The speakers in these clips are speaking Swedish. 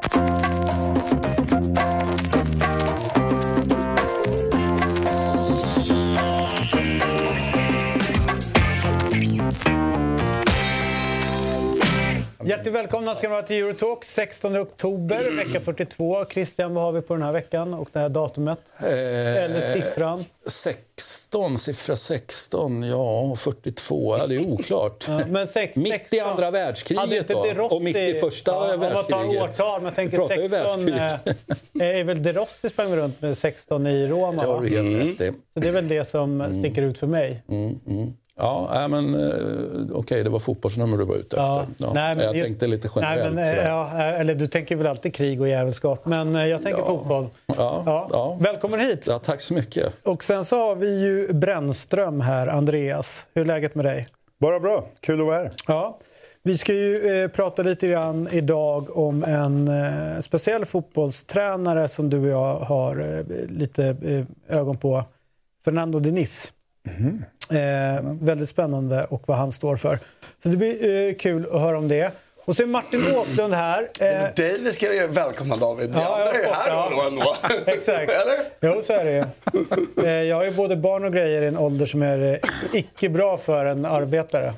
フフフ。Hjärtligt välkomna ska ni vara till Eurotalk 16 oktober, vecka 42. Christian, vad har vi på den här veckan och det här datumet? Eh, Eller siffran? 16, siffra 16, ja 42, ja det är oklart. Ja, men sex, mitt 16. i andra världskriget då, Rossi, och mitt i första ja, Om man världskriget. tar årtal, men tänker Vi pratar ju 16 världskrig. eh, är väl De Rossi sprang runt med 16 i Roma? Det har du helt rätt i. Så det är väl det som Mm. sticker ut för mig. Ja, nej, men eh, okej, det var fotbollsnummer du var ute Ja, efter. Ja, nej, men jag just- tänkte lite Nej, generellt. men, eh, ja, eller du tänker väl alltid krig och jävelskap, men eh, jag tänker Ja. fotboll. Ja, ja. Välkommen hit! Ja, tack så mycket. Och sen så har vi ju Brännström här, Andreas. Hur är läget med dig? Bara bra. Kul att vara här. Ja. Vi ska ju eh, prata lite grann idag om en eh, speciell fotbollstränare som du och jag har eh, lite eh, ögon på. Fernando Diniz. Eh, väldigt spännande och vad han står för. Så det blir eh, kul att höra om det. Och så är Martin Åslund här. Eh, Dig vi ska ju välkomna David. Vi Ja, andra är här ja. då ändå. Exakt. Eller? Jo, så är det ju. Eh, Jag har ju både barn och grejer i en ålder som är eh, icke bra för en arbetare.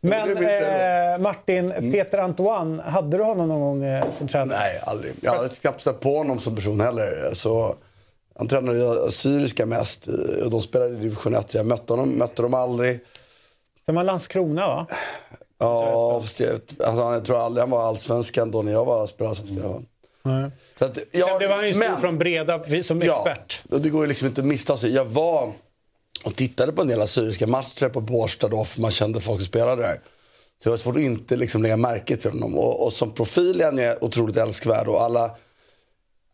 Men det är det. eh, Martin, Peter Antoine, hade du honom någon gång eh, som tränare? Nej, aldrig. Jag har knappt stött på honom som person heller. Så, han tränade ju Syriska mest eh, och de spelade i division 1. Så jag mötte honom, mötte dem aldrig. För man Landskrona, va? Ja, fast jag, alltså, jag tror aldrig han var allsvenskan då när jag var spelare. Så att, ja, Sen blev han ju stor från Breda som expert. Ja, det går ju liksom inte att missta sig. Jag var och tittade på en del assyriska matcher på Bårsta då, för man kände folk som spelade där. Så det var svårt att inte liksom lägga märke till honom. Och, och som profil är han ju otroligt älskvärd och alla,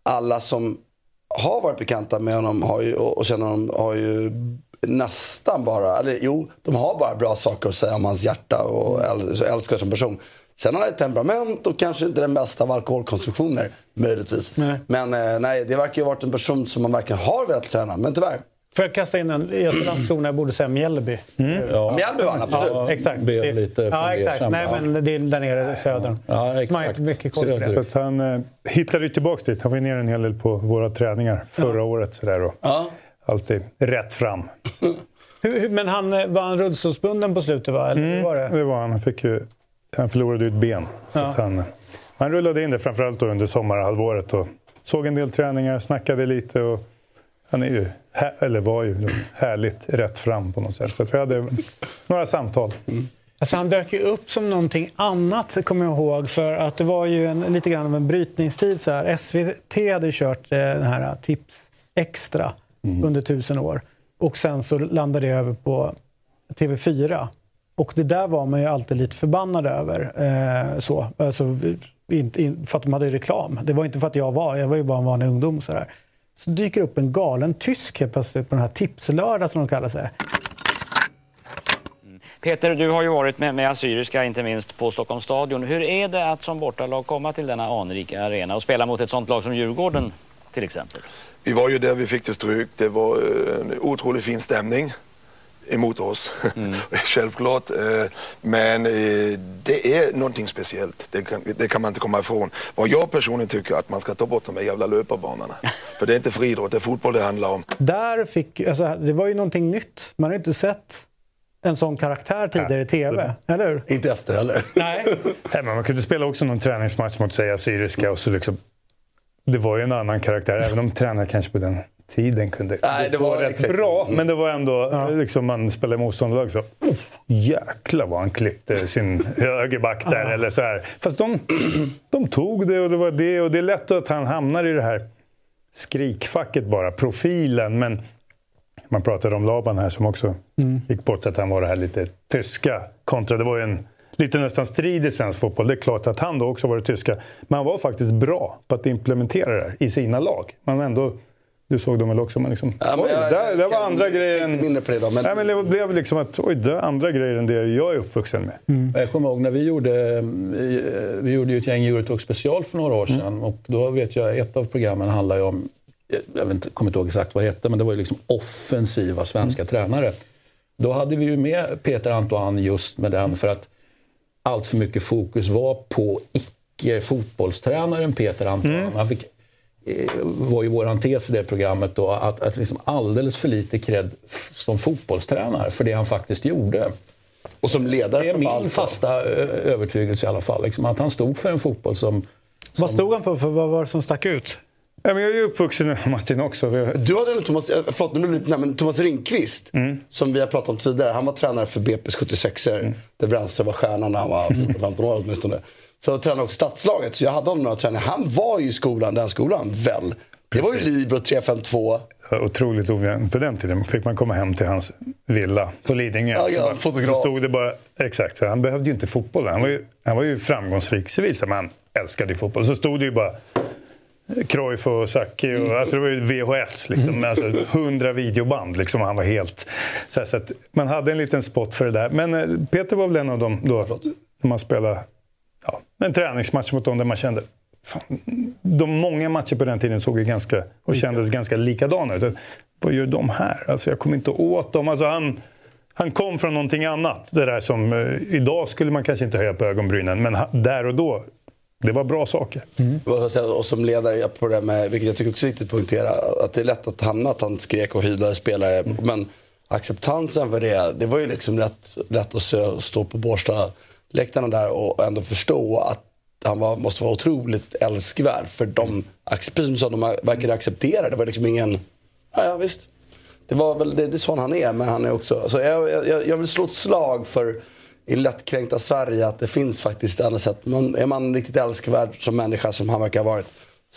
alla som har varit bekanta med honom har ju, och, och känner honom har ju nästan bara, eller jo, de har bara bra saker att säga om hans hjärta och äl, så älskar som person. Sen har han ett temperament och kanske inte den bästa av alkoholkonsumtioner, möjligtvis. Nej. Men eh, nej, det verkar ju ha varit en person som man verkligen har velat träna, men tyvärr. Får jag kasta in en? Jag Landskrona, jag borde säga Mjällby. Ja. Mjällby vann absolut. Ja, exakt. blev Det- lite ja, exakt. Nej, Ja. men det är där nere i södern. Ja, Man har exakt. mycket koll på det. Söderut. Så att han eh, hittade ju tillbaka dit. Han var ju ner en hel del på våra träningar förra året. Sådär, och Ja. Alltid rätt fram. Hur, hur, men han, eh, var han rullstolsbunden på slutet, va? Eller hur var det? Det var han. Han, fick ju, han förlorade ju ett ben. Så Ja. att han, han rullade in det framförallt då under sommarhalvåret. Och såg en del träningar, snackade lite. Och han är ju, eller var ju härligt rätt fram på något sätt. Så vi hade några samtal. Alltså han dök ju upp som någonting annat, kommer jag ihåg. För att det var ju en, lite grann av en brytningstid. Så här. SVT hade kört eh, den här Tips Extra under tusen år. Och sen så landade det över på TV4. Och det där var man ju alltid lite förbannad över. Eh, så. Alltså, inte, in, för att de hade reklam. Det var inte för att jag var, jag var ju bara en vanlig ungdom. Så, där. Så dyker upp en galen tysk helt plötsligt på den här Tipslördag som de kallar sig. Peter, du har ju varit med, med Assyriska, inte minst på Stockholms stadion. Hur är det att som bortalag komma till denna anrika arena och spela mot ett sånt lag som Djurgården till exempel? Vi var ju där vi fick det stryk. Det var eh, en otroligt fin stämning emot oss. Självklart. eh, Men eh, det är någonting speciellt. Det kan, det kan man inte komma ifrån. Vad jag personligen tycker är att man ska ta bort de här jävla löparbanorna. För det är inte friidrott, det är fotboll det handlar om. Där fick, alltså, det var ju någonting nytt. Man har ju inte sett en sån karaktär tidigare i TV. Eller hur? Inte efter heller. Nej. Nej, men man kunde spela också någon träningsmatch mot säg Assyriska. Och så liksom, det var ju en annan karaktär, även om tränare kanske på den tiden kunde Nej, det var rätt exakt. bra. Men det var ändå, liksom, man spelade motståndarlag så oh, jäklar vad han klippte sin högerback där. Eller så här. Fast de, de tog det och det var det. Och det är lätt att han hamnar i det här skrikfacket bara, profilen. Men man pratade om Laban här som också gick bort, att han var det här lite tyska kontra. Det var ju en lite nästan strid i svensk fotboll. Det är klart att han då också var det tyska. Men han var faktiskt bra på att implementera det här i sina lag. Man ändå, du såg dem väl också? Man liksom, Ja, men oj, jag- där, det jag var andra grejer än... mindre på det då, men- Nej, men det blev liksom att oj, det andra grejer än det jag är uppvuxen med. Jag kommer ihåg när vi gjorde, vi, gjorde ju ett gäng Eurotalk special för några år sedan. Och då vet jag, ett av programmen handlade ju om, jag vet inte, kommer inte ihåg exakt vad det hette, men det var ju liksom offensiva svenska tränare. Då hade vi ju med Peter Antoine just med den för att allt för mycket fokus var på icke-fotbollstränaren Peter Antoine. Mm. Han fick, var ju vår tes i det programmet då, att, att liksom alldeles för lite cred som fotbollstränare för det han faktiskt gjorde. Och som ledare Det är min fasta ö, övertygelse i alla fall. Liksom, att han stod för en fotboll som... Vad stod han på för? Vad var det som stack ut? Ja, men jag är ju uppvuxen med Martin också. Du hade en Thomas, eh, förlåt, men det- nej, men Thomas Ringqvist, Mm. som vi har pratat om tidigare. Han var tränare för BP's 76er, Mm. där Brännström var stjärnan när han var 14-15 år åtminstone. Så tränade också stadslaget, så jag hade honom några tränare. Han var ju i skolan, den skolan, väl? Det var ju Libro 352. Otroligt ojämnt. På den tiden fick man komma hem till hans villa på Lidingö. Ja, ja, fotograf. Så stod det bara, exakt, så han behövde ju inte fotbollen. Han var ju, han var ju framgångsrik civilt, men han älskade ju fotboll. Så stod det ju bara Cruyff och Sacchi. Och, alltså det var ju VHS, liksom, med alltså, 100 videoband. Liksom, han var helt... Så, här, så man hade en liten spot för det där. Men eh, Peter var väl en av dem då, när man spelade en träningsmatch mot dem där man kände Fan, de många matcher på den tiden såg ju ganska, och kändes ganska likadana ut. Vad gör de här? Alltså jag kommer inte åt dem. Alltså han, han kom från någonting annat. Det där som, eh, idag skulle man kanske inte höja på ögonbrynen, men ha, där och då, det var bra saker. Säga, Och som ledare på det där med, vilket jag tycker också är viktigt att poängtera, att det är lätt att hamna att han skrek och hyllade spelare. Men acceptansen för det, det var ju liksom lätt, lätt att se- stå på läktarna där och ändå förstå att han var, måste vara otroligt älskvärd. För de, precis som de verkade acceptera, det var liksom ingen, ja, ja visst. Det, var väl, det, det är sån han är, men han är också... Alltså jag, jag, jag vill slå ett slag för i lättkränkta Sverige att det finns faktiskt andra sätt. Man, är man riktigt älskvärd som människa som han verkar ha varit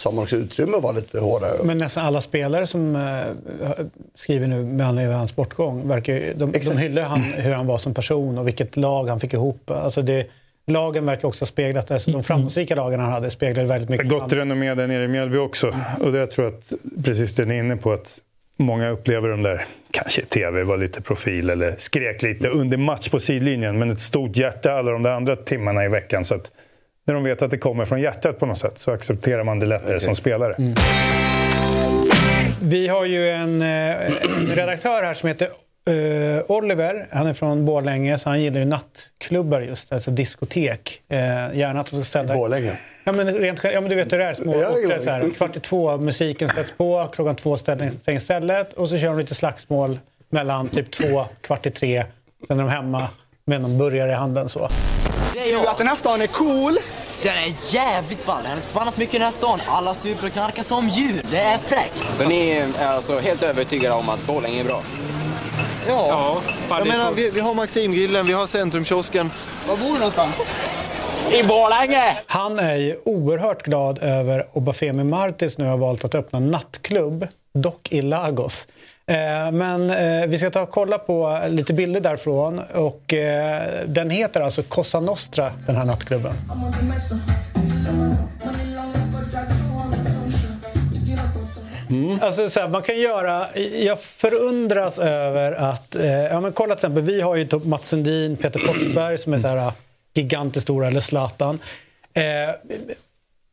så har man också utrymme att vara lite hårdare. Men nästan alla spelare som eh, skriver nu med anledning av hans bortgång, verkar, de, de hyllar han, hur han var som person och vilket lag han fick ihop. Alltså det, lagen verkar också ha speglat det. Så de framgångsrika lagen han hade speglade väldigt mycket. Gott renommé där nere i Mjällby också. Och det jag tror att, precis det ni är inne på, att många upplever de där, kanske tv, var lite profil eller skrek lite under match på sidlinjen. Men ett stort hjärta alla de där andra timmarna i veckan. Så att när de vet att det kommer från hjärtat på något sätt så accepterar man det lättare som spelare. Vi har ju en, eh, en redaktör här som heter eh, Oliver. Han är från Borlänge, så han gillar ju nattklubbar just, alltså diskotek. Eh, gärna att de ska ställa... Borlänge. Ja men, rent, ja men du vet hur det är, små orter. Så här, kvart i två, musiken sätts på, klockan två stäng- stängs stället och så kör de lite slagsmål mellan typ två, kvart i tre. Sen är de hemma med någon burgare i handen så. Att den här stan är cool. Den är jävligt ball. Jag har inte förbannat mycket i den här stan. Alla super och knarkar som djur. Det är fräckt. Så ni är alltså helt övertygade om att Borlänge är bra? Ja, fan, jag det menar vi, vi har Maximgrillen, vi har Centrumkiosken. Var bor du någonstans? I Borlänge! Han är ju oerhört glad över Obafemi Martins nu har valt att öppna nattklubb, dock i Lagos. Eh, men eh, vi ska ta och kolla på lite bilder därifrån. Och, eh, den heter alltså Cosa Nostra, den här nattklubben. Mm. Alltså, så här, man kan göra, jag förundras över att... Eh, ja, men kolla till exempel, vi har ju typ Mats Sundin, Peter Forsberg som är så här, gigantiskt stora, eller Zlatan. Eh,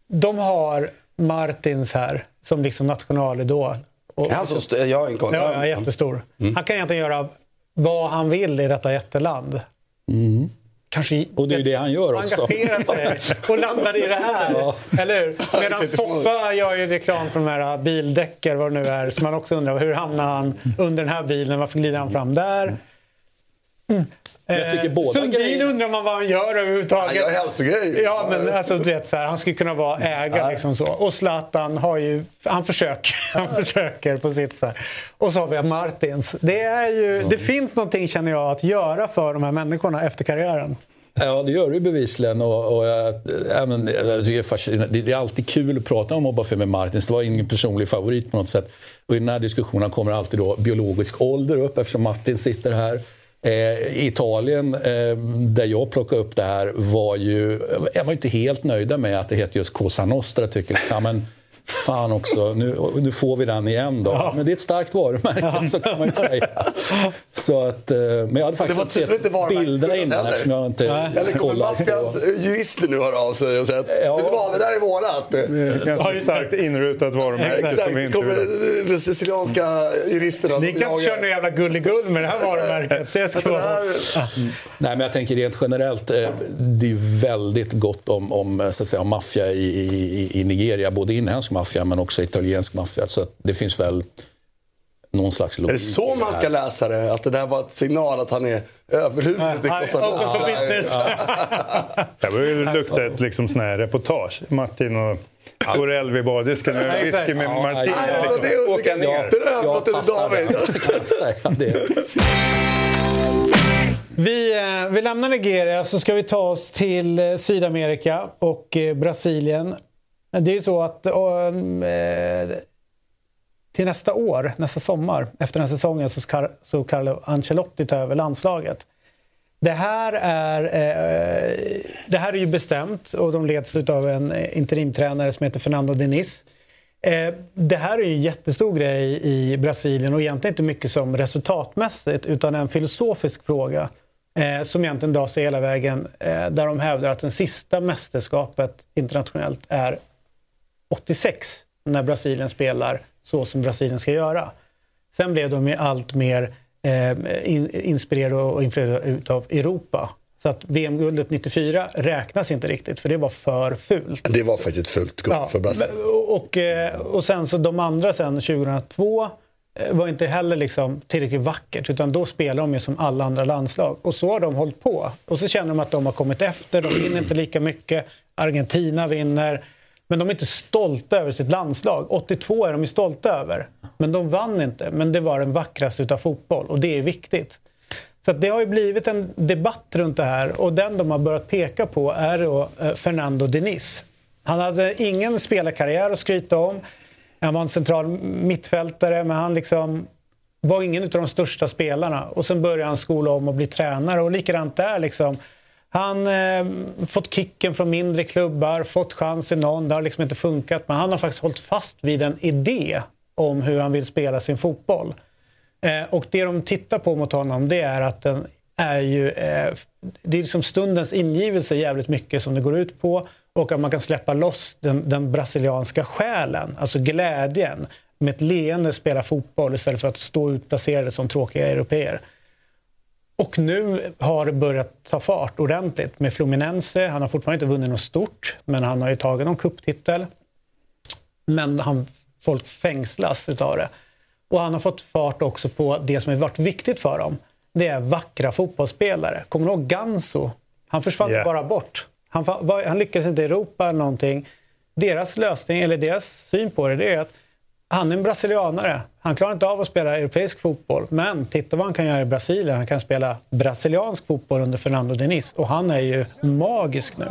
de har Martins här som liksom nationalidol. Och, Är han så st- jag har en koll. Ja, ja, jättestor. Mm. Han kan egentligen göra vad han vill i detta jätteland. Kanske Mm. Och det är ju det han gör också. engagera sig och landar i det här. Ja. Eller hur? Medan Foppa gör ju reklam för de här bildäcker, vad det nu är, så man också undrar hur hamnar han under den här bilen? Varför glider han fram där? Mm. Jag tycker Eh, båda Sundin undrar man vad han gör överhuvudtaget. Han gör hälsogrejer. Ja, men alltså, du vet, så här, han skulle kunna vara ägare. Liksom så. Och Zlatan har ju, han försöker, han försöker på sitt sätt. Och så har vi Martins. Det, är ju, det finns någonting, känner jag, att göra för de här människorna efter karriären. Ja, det gör det bevisligen. Och, och jag, ja, men, jag tycker det, är alltid kul att prata om Obafemi Martins. Det var ingen personlig favorit på något sätt. Och I den här diskussionen kommer alltid då biologisk ålder upp eftersom Martin sitter här. Eh, Italien, eh, där jag plockade upp det här, var ju, jag var inte helt nöjda med att det heter just Cosa Nostra. Tycker jag. Men, fan också, nu, nu får vi den igen då. Ja. Men det är ett starkt varumärke, ja. så kan man ju säga. Så att, eh, men jag hade faktiskt inte sett bilderna innan heller. eftersom jag inte Eller kommer maffians jurister nu höra av sig och säga att ja. vet du vad, det där är vårat. Det är ett starkt inrutat varumärke. Exakt, det kommer de sicilianska juristerna. Ni kan inte köra någon jävla gulligull med det här varumärket. Det ska vara... Nej, men jag tänker rent generellt, eh, det är väldigt gott om, om, så att säga, maffia i, i, i Nigeria. Både inhemsk maffia men också italiensk maffia. Så det finns väl någon slags logik. Är det så man ska läsa det? Att det där var ett signal att han är överhuvudet i Cosa Nostra? Det börjar lukta ett liksom, sån här reportage. Martin och Gorell vid badisken och whisky med Martin. Åka ner. Det är övat till David. Vi, eh, vi lämnar Nigeria så ska vi ta oss till eh, Sydamerika och eh, Brasilien. Det är ju så att eh, till nästa år, nästa sommar, efter den här säsongen så ska så Carlo Ancelotti ta över landslaget. Det här är, eh, det här är ju bestämt och de leds av en interimtränare som heter Fernando Diniz. Eh, det här är ju en jättestor grej i Brasilien och egentligen inte mycket som resultatmässigt utan en filosofisk fråga eh, som egentligen drar sig hela vägen eh, där de hävdar att det sista mästerskapet internationellt är 86 när Brasilien spelar så som Brasilien ska göra. Sen blev de allt mer eh, inspirerade och influerade av Europa. Så att VM-guldet 94 räknas inte riktigt för det var för fult. Det var faktiskt fult guld ja, för Brasilien. Och, eh, och sen så de andra sen 2002 eh, var inte heller liksom tillräckligt vackert utan då spelar de ju som alla andra landslag. Och så har de hållit på. Och så känner de att de har kommit efter, de vinner inte lika mycket. Argentina vinner. Men de är inte stolta över sitt landslag. 82 är de ju stolta över. Men de vann inte. Men det var den vackraste utav fotboll och det är viktigt. Så det har ju blivit en debatt runt det här och den de har börjat peka på är då eh, Fernando Diniz. Han hade ingen spelarkarriär att skryta om. Han var en central mittfältare men han liksom var ingen av de största spelarna. Och sen började han skola om och bli tränare och likadant där liksom. Han eh, fått kicken från mindre klubbar, fått chans i någon, det har liksom inte funkat. Men han har faktiskt hållit fast vid en idé om hur han vill spela sin fotboll. Eh, och det de tittar på mot honom det är att den är ju... Eh, det är liksom stundens ingivelse jävligt mycket som det går ut på. Och att man kan släppa loss den, den brasilianska själen, alltså glädjen. Med ett leende spela fotboll istället för att stå utplacerade som tråkiga europeer. Och nu har det börjat ta fart ordentligt med Fluminense. Han har fortfarande inte vunnit något stort, men han har ju tagit någon kupptitel. Men han, folk fängslas utav det. Och han har fått fart också på det som har varit viktigt för dem. Det är vackra fotbollsspelare. Kommer du ihåg Ganso? Han försvann yeah. bara bort. Han, han lyckades inte i Europa eller någonting. Deras lösning, eller deras syn på det, det är att han är en brasilianare. Han klarar inte av att spela europeisk fotboll. Men titta vad han kan göra i Brasilien. Han kan spela brasiliansk fotboll under Fernando Diniz. Och han är ju magisk nu.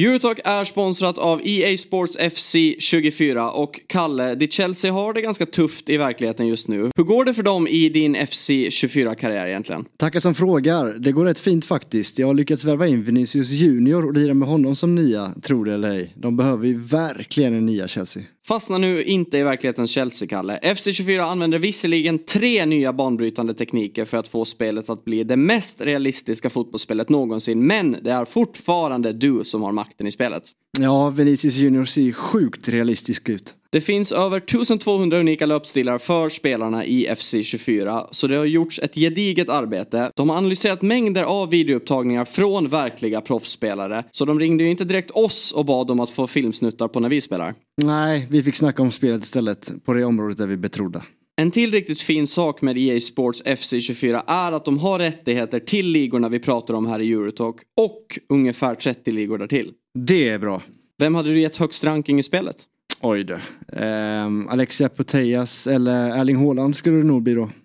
Eurotalk är sponsrat av EA Sports FC 24 och Kalle, ditt Chelsea har det ganska tufft i verkligheten just nu. Hur går det för dem i din FC 24-karriär egentligen? Tackar som frågar. Det går rätt fint faktiskt. Jag har lyckats värva in Vinicius Junior och lira med honom som nya, tror det eller ej. De behöver ju verkligen en nya Chelsea. Fastna nu inte i verklighetens Chelsea-Kalle. FC24 använder visserligen tre nya banbrytande tekniker för att få spelet att bli det mest realistiska fotbollsspelet någonsin. Men det är fortfarande du som har makten i spelet. Ja, Vinicius Junior ser sjukt realistisk ut. Det finns över 1200 unika löpstilar för spelarna i FC24, så det har gjorts ett gediget arbete. De har analyserat mängder av videoupptagningar från verkliga proffsspelare, så de ringde ju inte direkt oss och bad om att få filmsnuttar på när vi spelar. Nej, vi fick snacka om spelet istället, på det området där vi betrodda. En till riktigt fin sak med EA Sports FC24 är att de har rättigheter till ligorna vi pratar om här i Eurotalk och ungefär 30 ligor därtill. Det är bra. Vem hade du gett högst ranking i spelet? Oj då. Um, Alexia Putellas eller Erling Haaland skulle det nog bli då.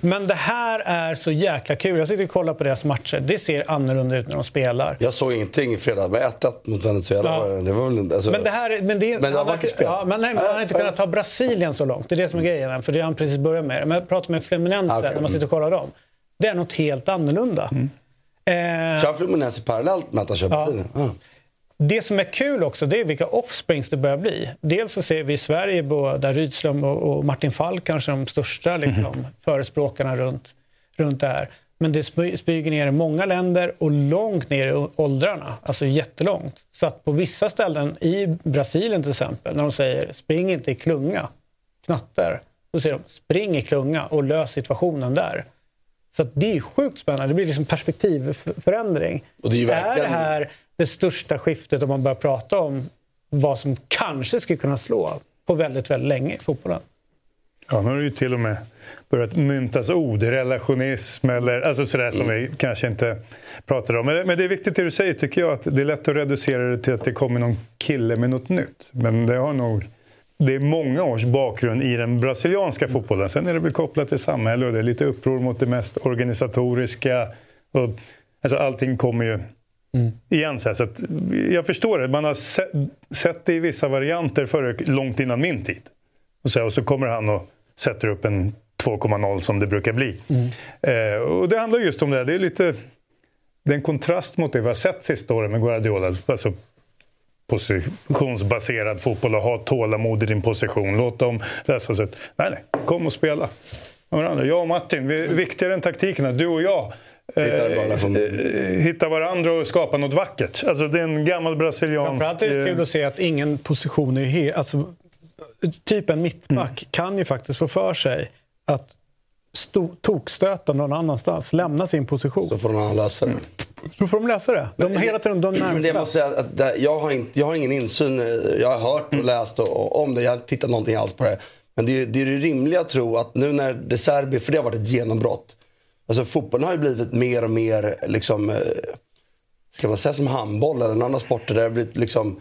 Men det här är så jäkla kul. Jag sitter och kollar på deras matcher. Det ser annorlunda ut när de spelar. Jag såg ingenting i fredag med 1-1 mot Venezuela. Ja. Det var väl, alltså, Men det här, men det, Men det var vackert spel. Ja, men nej, men han har inte kunnat ta Brasilien så långt. Det är det som är grejen. För det har han precis börjat med. Men jag pratar med Fluminense, Ah, okej. när man sitter och kollar dem. Det är något helt annorlunda. Eh, Kör Fluminense parallellt med att han kör. Brasilien? Ja. Det som är kul också det är vilka offsprings det börjar bli. Dels så ser vi i Sverige både Rydström och, Martin Falk kanske de största liksom, förespråkarna runt, runt det här. Men det sp- smyger ner i många länder och långt ner i åldrarna, alltså jättelångt. Så att på vissa ställen, i Brasilien till exempel, när de säger spring inte i klunga, knatter, då säger de spring i klunga och lös situationen där. Så det är sjukt spännande. Det blir liksom perspektivförändring. Och det är ju Är verkligen- det här det största skiftet om man börjar prata om vad som kanske skulle kunna slå på väldigt, väldigt länge i fotbollen? Ja, nu har det ju till och med börjat myntas ord, relationism eller alltså sådär som vi kanske inte pratar om. Men, men det är viktigt det du säger tycker jag, att det är lätt att reducera det till att det kommer någon kille med något nytt. Men det har nog det är många års bakgrund i den brasilianska fotbollen. Sen är det väl kopplat till samhälle och det är lite uppror mot det mest organisatoriska. Och, alltså allting kommer ju igen. Så, så jag förstår det. Man har sett, sett det i vissa varianter före, långt innan min tid. Och så, och så kommer han och sätter upp en 2,0 som det brukar bli. Eh, och det handlar just om det. här. Det är lite det är en kontrast mot det vi har sett sista åren med Guardiola. Alltså positionsbaserad fotboll och ha tålamod i din position. Låt dem lösa sig. Nej, nej. Kom och spela. Jag och Martin, vi, viktigare än taktikerna. Du och jag. Relation. eh, hitta varandra och skapa något vackert. Alltså, det är en gammal brasiliansk... Framförallt är det kul att se att ingen position är helt... Alltså, typ en mittback kan ju faktiskt få för sig att sto- tokstöta någon annanstans, lämna sin position. Så får någon annan lösa det. Så får de lösa det. De hela tiden de Men det närmsta. måste säga att det- jag har, inte, jag har ingen insyn. Jag har hört Mm. och läst och, och om det. Jag har inte tittat någonting alls på det. Men det är, det är det rimliga att tro att nu när De Serbi, för det har varit ett genombrott. Alltså fotbollen har ju blivit mer och mer, liksom, eh, ska man säga som handboll eller någon annan sporter där det har blivit liksom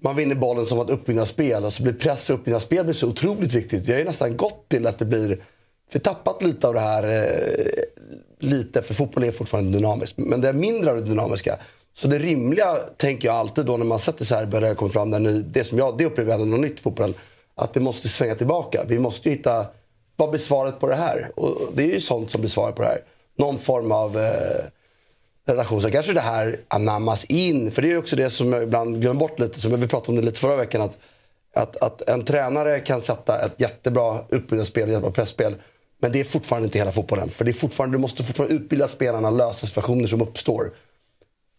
man vinner bollen som ett uppbyggnadsspel och så blir press och uppbyggnadsspel blir så otroligt viktigt. Vi har ju nästan gått till att det blir, vi har tappat lite av det här, eh, lite, för fotboll är fortfarande dynamiskt, men det är mindre av det dynamiska. Så det rimliga, tänker jag alltid då när man sätter Serbien, där det kommer fram, där nu, det som jag, det upplever jag ändå något nytt i fotbollen, att det måste svänga tillbaka. Vi måste ju hitta, vad blir svaret på det här? Och det är ju sånt som blir svaret på det här. Någon form av eh, relation. Så kanske det här anammas in. För det är ju också det som jag ibland glömmer bort lite, som vi pratade om det lite förra veckan. Att, att, att en tränare kan sätta ett jättebra uppbyggnadsspel, jättebra pressspel. Men det är fortfarande inte hela fotbollen. För det är fortfarande, du måste fortfarande utbilda spelarna, lösa situationer som uppstår.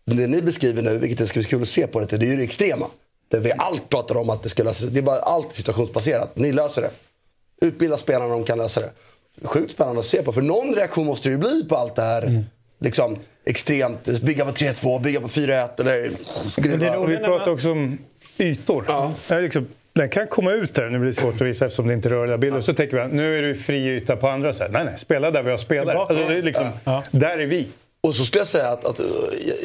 Det ni beskriver nu, vilket det ska bli kul att se på det, det är ju det extrema. Där vi allt pratar om att det ska lösas. Det är bara allt situationsbaserat. Ni löser det. Utbilda spelarna, de kan lösa det. Sjukt spännande att se på. För någon reaktion måste det ju bli på allt det här. Liksom extremt, bygga på 3-2, bygga på 4-1 eller skruva. Och vi pratar också om ytor. Det är Liksom, den kan komma ut där, nu blir det svårt att visa eftersom det inte är rörliga bilder. Så tänker vi att nu är det fri yta på andra sätt. Nej, nej, spela där vi har spelare. Alltså, det är liksom, Där är vi. Och så skulle jag säga att, att uh,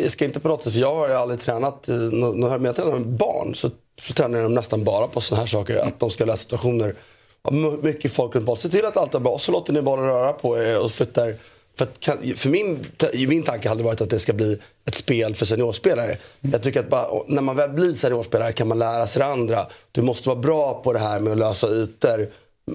jag ska inte på något sätt, för jag har aldrig tränat, uh, när jag tränar med barn så, så tränar jag dem nästan bara på sådana här saker. Att de ska lösa situationer. Mycket folk runt bollen. Se till att allt är bra, så låter ni bollen röra på er och flyttar. För, kan- för min, min tanke hade varit att det ska bli ett spel för seniorspelare. Jag tycker att bara, när man väl blir seniorspelare kan man lära sig det andra. Du måste vara bra på det här med att lösa ytor.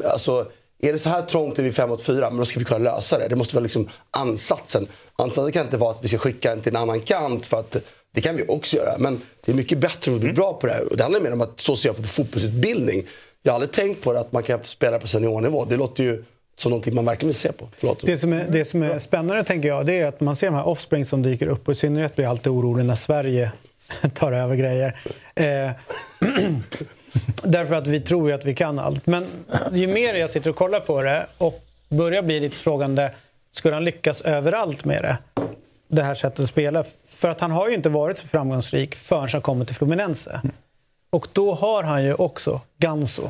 Alltså, är det så här trångt är vi fem mot fyra, men då ska vi kunna lösa det. Det måste vara liksom ansatsen. Ansatsen kan inte vara att vi ska skicka den till en annan kant för att det kan vi också göra. Men det är mycket bättre om vi blir bra på det här. Och det handlar mer om att så ser jag på fotbollsutbildning. Jag har aldrig tänkt på det att man kan spela på seniornivå. Det låter ju som någonting man verkligen vill se på. Förlåt. Det som, är, det som är spännande tänker jag, det är att man ser de här offspring som dyker upp och i synnerhet blir jag alltid orolig när Sverige tar över grejer. Eh, därför att vi tror ju att vi kan allt. Men ju mer jag sitter och kollar på det och börjar bli lite frågande, skulle han lyckas överallt med det? Det här sättet att spela. För att han har ju inte varit så framgångsrik förrän han kommer till Fluminense. Och då har han ju också Ganso.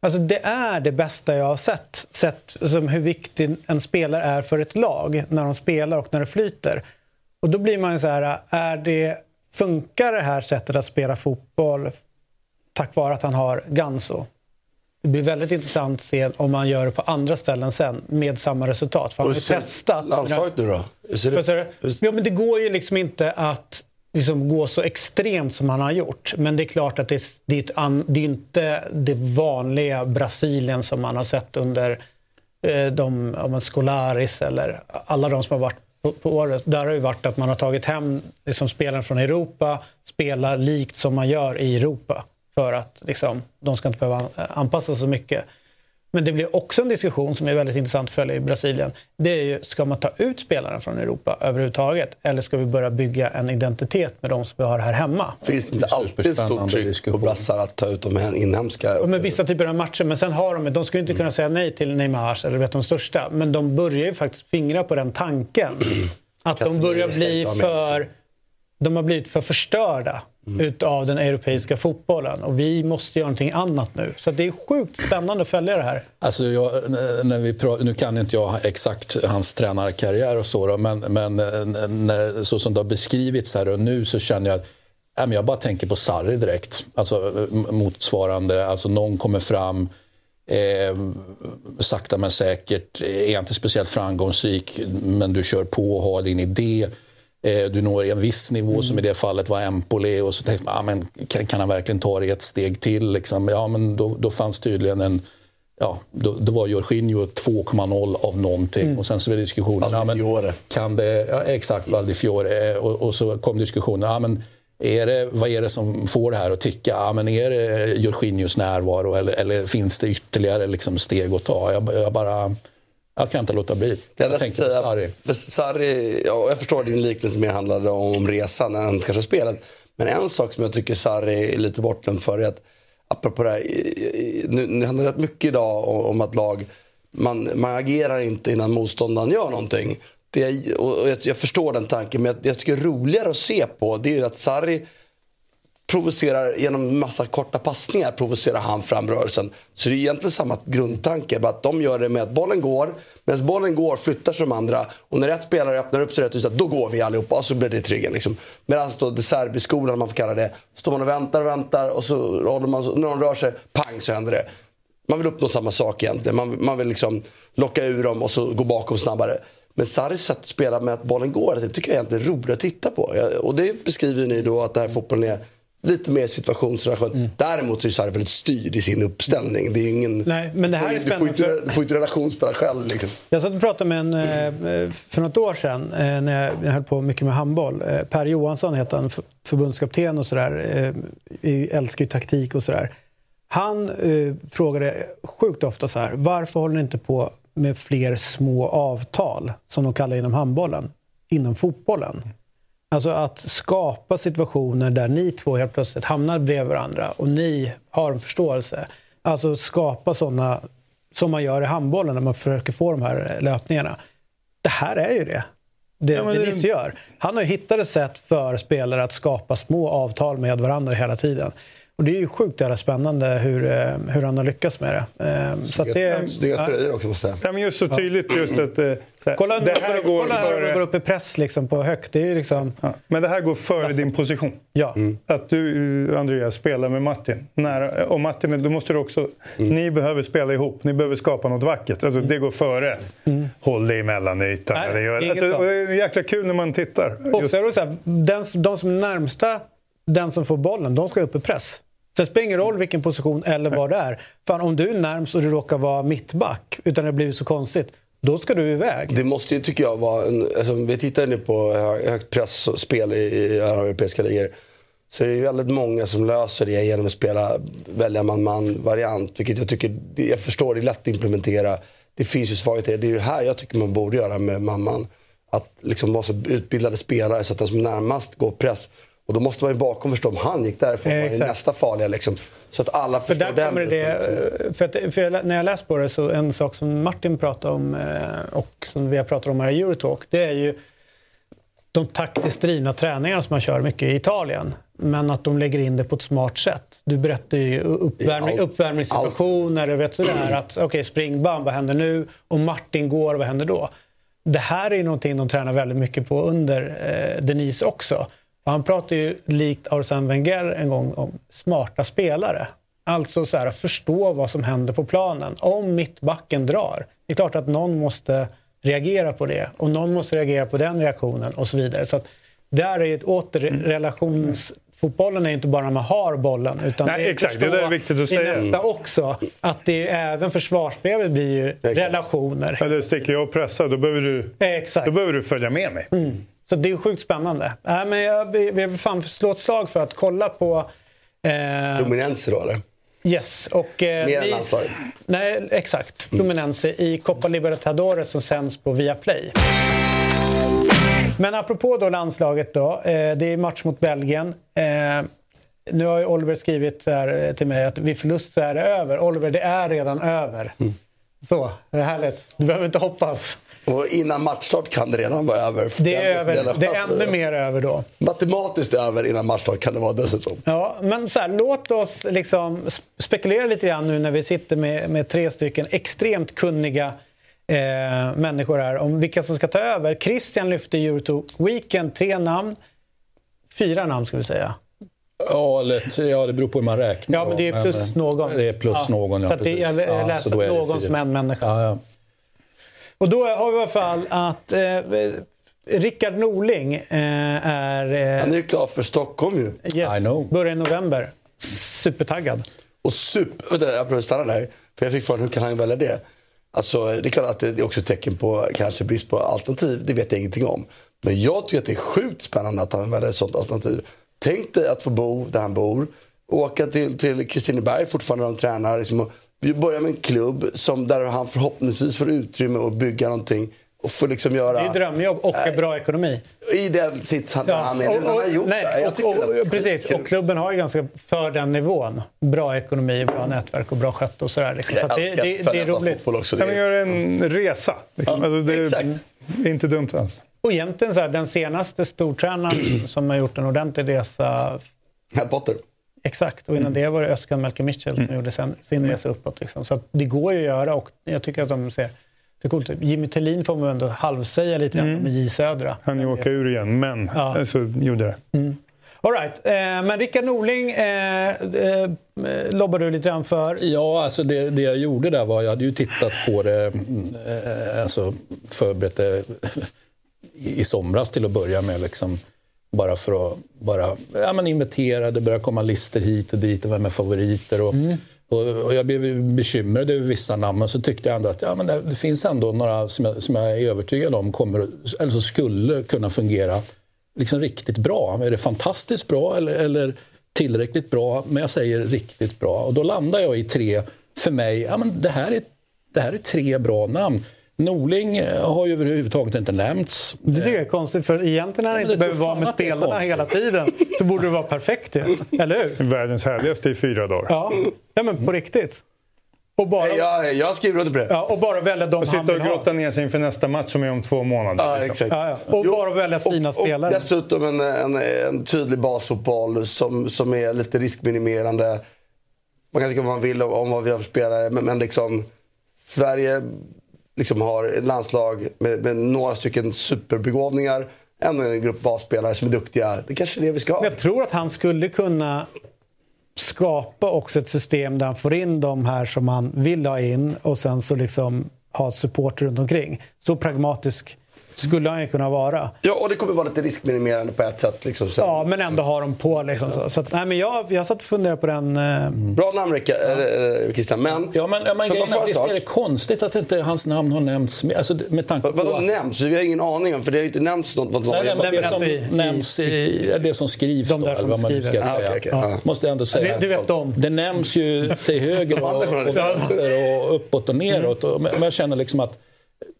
Alltså det är det bästa jag har sett, sett som hur viktig en spelare är för ett lag när de spelar och när det flyter. Och då blir man ju så här, är det, funkar det här sättet att spela fotboll tack vare att han har Ganso? Det blir väldigt intressant att se om man gör det på andra ställen sen med samma resultat. För han har testat. Landslaget nu då? Hur ser det? du? Ja, men det går ju liksom inte att liksom gå så extremt som han har gjort. Men det är klart att det, det, är, ett det är inte det vanliga Brasilien som man har sett under eh, de, om man Scolaris eller alla de som har varit på, på året. Där har det ju varit att man har tagit hem liksom, spelaren från Europa, spelar likt som man gör i Europa. För att liksom, de ska inte behöva anpassa sig så mycket. Men det blir också en diskussion som är väldigt intressant att följa i Brasilien. Det är ju, ska man ta ut spelaren från Europa överhuvudtaget? Eller ska vi börja bygga en identitet med de som vi har här hemma? Finns det inte alltid ett stort tryck på brassar att ta ut de här inhemska? Och med vissa typer av matcher, men sen har de, de skulle inte kunna säga nej till Neymars eller vet de största. Men de börjar ju faktiskt fingra på den tanken. Att de börjar bli för... De har blivit för förstörda utav den europeiska fotbollen. Och vi måste göra någonting annat nu. Så det är sjukt spännande att följa det här. Alltså jag, när vi pra- nu kan inte jag exakt hans tränarkarriär och så, då, men, men när, så som det har beskrivits här och nu så känner jag att jag bara tänker på Sarri direkt. Alltså motsvarande, alltså någon kommer fram Eh, sakta men säkert, är inte speciellt framgångsrik men du kör på och har din idé. Eh, du når en viss nivå som i det fallet var Empoli och så tänkte man, ah, men kan, kan han verkligen ta det ett steg till? Liksom? Ja, men då, då fanns tydligen en Ja, då, då var Jorginho 2,0 av någonting. Mm. Och sen så var diskussionen... Ja, men, kan det, ja, exakt, Valdifiore. Eh, Och, och så kom diskussionen. Ja, men, är det, vad är det som får det här att ticka? Ja, men är det Jorginhos närvaro eller, eller finns det ytterligare liksom steg att ta? Jag, jag bara... Jag kan inte låta bli. Det Jag jag tänkte ska på säga, Sarri. för Sarri, ja, jag förstår din liknelse mer handlade om resan än kanske spelet. Men en sak som jag tycker Sarri är lite bortglömd för är att, apropå det här, nu, nu handlar det rätt mycket idag om, om att lag, man, man agerar inte innan motståndaren gör någonting. Det, och och jag, jag förstår den tanken, men jag, jag tycker roligare att se på det är ju att Sarri provocerar genom massa korta passningar provocerar han fram rörelsen. Så det är egentligen samma grundtanke. Bara att de gör det med att bollen går. Medan bollen går flyttar sig de andra. Och när rätt spelare öppnar upp sig rätt yta, då går vi allihopa. Och så blir det tryggen. Liksom. Medan då det Serbiskolan, om man får kalla det. Står man och väntar och väntar och så håller man, när de rör sig, pang så händer det. Man vill uppnå samma sak egentligen. Man, man vill liksom locka ur dem och så gå bakom snabbare. Men Sarris sätt att spela med att bollen går, det tycker jag egentligen är roligt att titta på. Och det beskriver ni då att det här fotbollen är lite mer situationsrelation. Däremot så är Sarri väldigt styrd i sin uppställning. Det är ingen... Nej, men det här du, är får, ju- du, får spännande inte, du får inte relationsspela själv liksom. Jag satt och pratade med en eh, för något år sedan eh, när jag- jag höll på mycket med handboll. Eh, Per Johansson heter han, förbundskapten och sådär. Älskar ju taktik och sådär. Han eh, frågade sjukt ofta så här, varför håller ni inte på med fler små avtal, som de kallar inom handbollen, inom fotbollen? Alltså att skapa situationer där ni två helt plötsligt hamnar bredvid varandra och ni har en förståelse. Alltså skapa sådana som man gör i handbollen när man försöker få de här löpningarna. Det här är ju det. Det, Ja, det Nisse gör. Han har ju hittat ett sätt för spelare att skapa små avtal med varandra hela tiden. Och det är ju sjukt jävla spännande hur, eh, hur han har lyckats med det. Eh, Så att det, Snygga tröjor också måste jag säga. Ja, men just så tydligt just att... eh, Kolla, det här går kolla här hur de går före... upp i press liksom, på högt. Det är liksom... Ja, men det här går före din position. Ja. Att du, Andreas, spelar med Martin. När, och Martin, då måste du också... Ni behöver spela ihop. Ni behöver skapa något vackert. Alltså, Det går före. Håll dig emellan ytan. Nej, Det gör- inget alltså, det är jäkla kul när man tittar. Och så är det så här, den, de som är närmsta den som får bollen, de ska upp i press. Så det spelar ingen roll vilken position eller vad det är. Fan, om du är närmst och du råkar vara mittback utan det har blivit så konstigt, då ska du iväg. Det måste ju, tycker jag, vara en... Alltså, vi tittar nu på högt pressspel i, i europeiska ligor. Så är det ju väldigt många som löser det genom att spela välja man-man-variant. Vilket jag tycker, jag förstår, det är lätt att implementera. Det finns ju svagheter i det. Det är ju här jag tycker man borde göra med man-man. Att liksom vara så utbildade spelare så att den som närmast går press. Och då måste man ju bakom förstå om han gick därifrån. Eh, Vad är nästa farliga liksom. Så att alla För förstår där den kommer det, för, att, för jag, när jag läst på det så en sak som Martin pratade om eh, och som vi har pratat om här i Eurotalk, det är ju de taktiskt drivna träningarna som man kör mycket i Italien. Men att de lägger in det på ett smart sätt. Du berättar ju uppvärmning, uppvärmningssituationer och vet sådär att okej springband, vad händer nu? Om Martin går, vad händer då? Det här är ju någonting de tränar väldigt mycket på under eh, Denise också. Och han pratar ju likt Arsène Wenger en gång om smarta spelare. Alltså så här, förstå vad som händer på planen. Om mittbacken drar, det är klart att någon måste reagera på det och någon måste reagera på den reaktionen och så vidare. Så att där är ett åter relationsfotbollen är inte bara när man har bollen utan Nej, det är exakt. Det är viktigt att i säga. nästa också. Att det är, även försvarsspelet blir ju relationer. Eller sticker jag och pressar, då behöver du, Exakt. då behöver du följa med mig. Så det är sjukt spännande. Nej, men jag, vi, vi vill fan slå ett slag för att kolla på... Eh, Fluminense då eller? yes. Och, eh, Mer än landslaget. Nej, exakt. Fluminense i Copa Libertadores som sänds på Viaplay. Men apropå då landslaget då. Eh, det är match mot Belgien. Eh, nu har ju Oliver skrivit här eh, till mig att vid förlust så är det över. Oliver, det är redan över. Så, det är härligt. Du behöver inte hoppas. Och innan matchstart kan det redan vara över. Det är, över, det är ännu mer över då. Matematiskt över innan matchstart kan det vara dessutom. Ja, men så här, låt oss liksom sp- spekulera lite grann nu när vi sitter med, med tre stycken extremt kunniga eh, människor här om vilka som ska ta över. Christian lyfte Eurotalk Weekend, tre namn. Fyra namn ska vi säga. Ja, eller, ja, det beror på hur man räknar. Ja, men det är plus någon. Det är plus Ja, någon, ja. så att det- precis. jag ja, läste så då är det någon som en människa. Ja, ja. Och då har vi i alla fall att eh, Rickard Norling eh, är... Eh, Han är ju klar för Stockholm ju. yes, Börjar i november. Supertaggad. Och super... Vänta, jag behöver stanna där. För jag fick frågan, hur kan han välja det? Alltså, det är klart att det är också ett tecken på kanske brist på alternativ. Det vet jag ingenting om. Men jag tycker att det är sjukt spännande att han väljer ett sånt alternativ. Tänk dig att få bo där han bor. Åka till, till Kristineberg fortfarande där de tränar. Liksom, och vi börjar med en klubb som, där han förhoppningsvis får utrymme att bygga någonting. Och får liksom göra... Det är drömjobb och bra ekonomi. I den sits han, han är och, Han har och, gjort nej, det. Jag och, det precis, och klubben har ju ganska för den nivån. Bra ekonomi, bra nätverk och bra skött och sådär. Liksom. Så att det, det, det är roligt. Mm. Kan vi göra en resa? Liksom. alltså, det är, det är inte dumt alls. Och egentligen så här, den senaste stortränaren som har gjort en ordentlig resa. Potter. Exakt, och innan det var det Özcan Melker Mitchell som gjorde sen, sin resa uppåt. Liksom. Så att det går ju att göra och jag tycker att de ser det är coolt. Jimmy Tillin får man ändå halvsäga lite grann Mm. med J Södra. Han ju åka ur igen, men Ja. så gjorde det. All right. eh, men Rickard Norling eh, eh, lobbar du lite grann för. Ja, alltså det, det jag gjorde där var, jag hade ju tittat på det, mm, eh, alltså förberett det i i somras till att börja med. Liksom, bara för att bara, ja, men inventera, det började komma listor hit och dit och vem är favoriter. Och, och, och jag blev bekymrad över vissa namn, men så tyckte jag ändå att ja, men det, det finns ändå några som jag, som jag är övertygad om kommer, eller som skulle kunna fungera liksom riktigt bra. Är det fantastiskt bra eller, eller tillräckligt bra? Men jag säger riktigt bra. Och då landar jag i tre, för mig, ja, men det, här är, det här är tre bra namn. Norling eh, har ju överhuvudtaget inte nämnts. Det tycker jag är konstigt för egentligen när han inte behöver vara med spelarna hela tiden så borde det vara perfekt ju. Eller hur? Världens härligaste i fyra dagar. Ja, ja men på riktigt. Och bara, Jag, jag skriver under på det. ja, och bara välja de Och han sitta vill och grotta ner sig inför nästa match som är om två månader. Ja, liksom. exakt. Ja, ja. Och bara välja sina och, spelare. Och dessutom en, en, en tydlig basfotboll som, som är lite riskminimerande. Man kan tycka vad man vill om, om vad vi har för spelare, men, men liksom Sverige liksom har ett landslag med, med några stycken superbegåvningar. Ändå en grupp basspelare som är duktiga. Det kanske är det vi ska ha. Men jag tror att han skulle kunna skapa också ett system där han får in de här som han vill ha in och sen så liksom ha ett support runt omkring. Så pragmatisk skulle han ju kunna vara. Ja, och det kommer vara lite riskminimerande på ett sätt. Liksom, så. Ja, men ändå ha dem på. Liksom, så. Så att, nej, men jag, jag satt och funderade på den. Eh... Bra namn Rickard, eller, Christian, men... Ja, men, ja, men grejen visst är det konstigt att inte hans namn har nämnts med, alltså, med tanke på... Vadå att- nämns? Vi har ingen aning om, för det har ju inte nämnts något. Vad Nej, nej, men det men som i- nämns, i, det som skrivs De då, där eller vad man nu ska säga. Ah, okej, okej. Ja. Måste jag ändå säga. Du vet om. Det nämns ju till höger och, vänster och uppåt och neråt. Och, men jag känner liksom att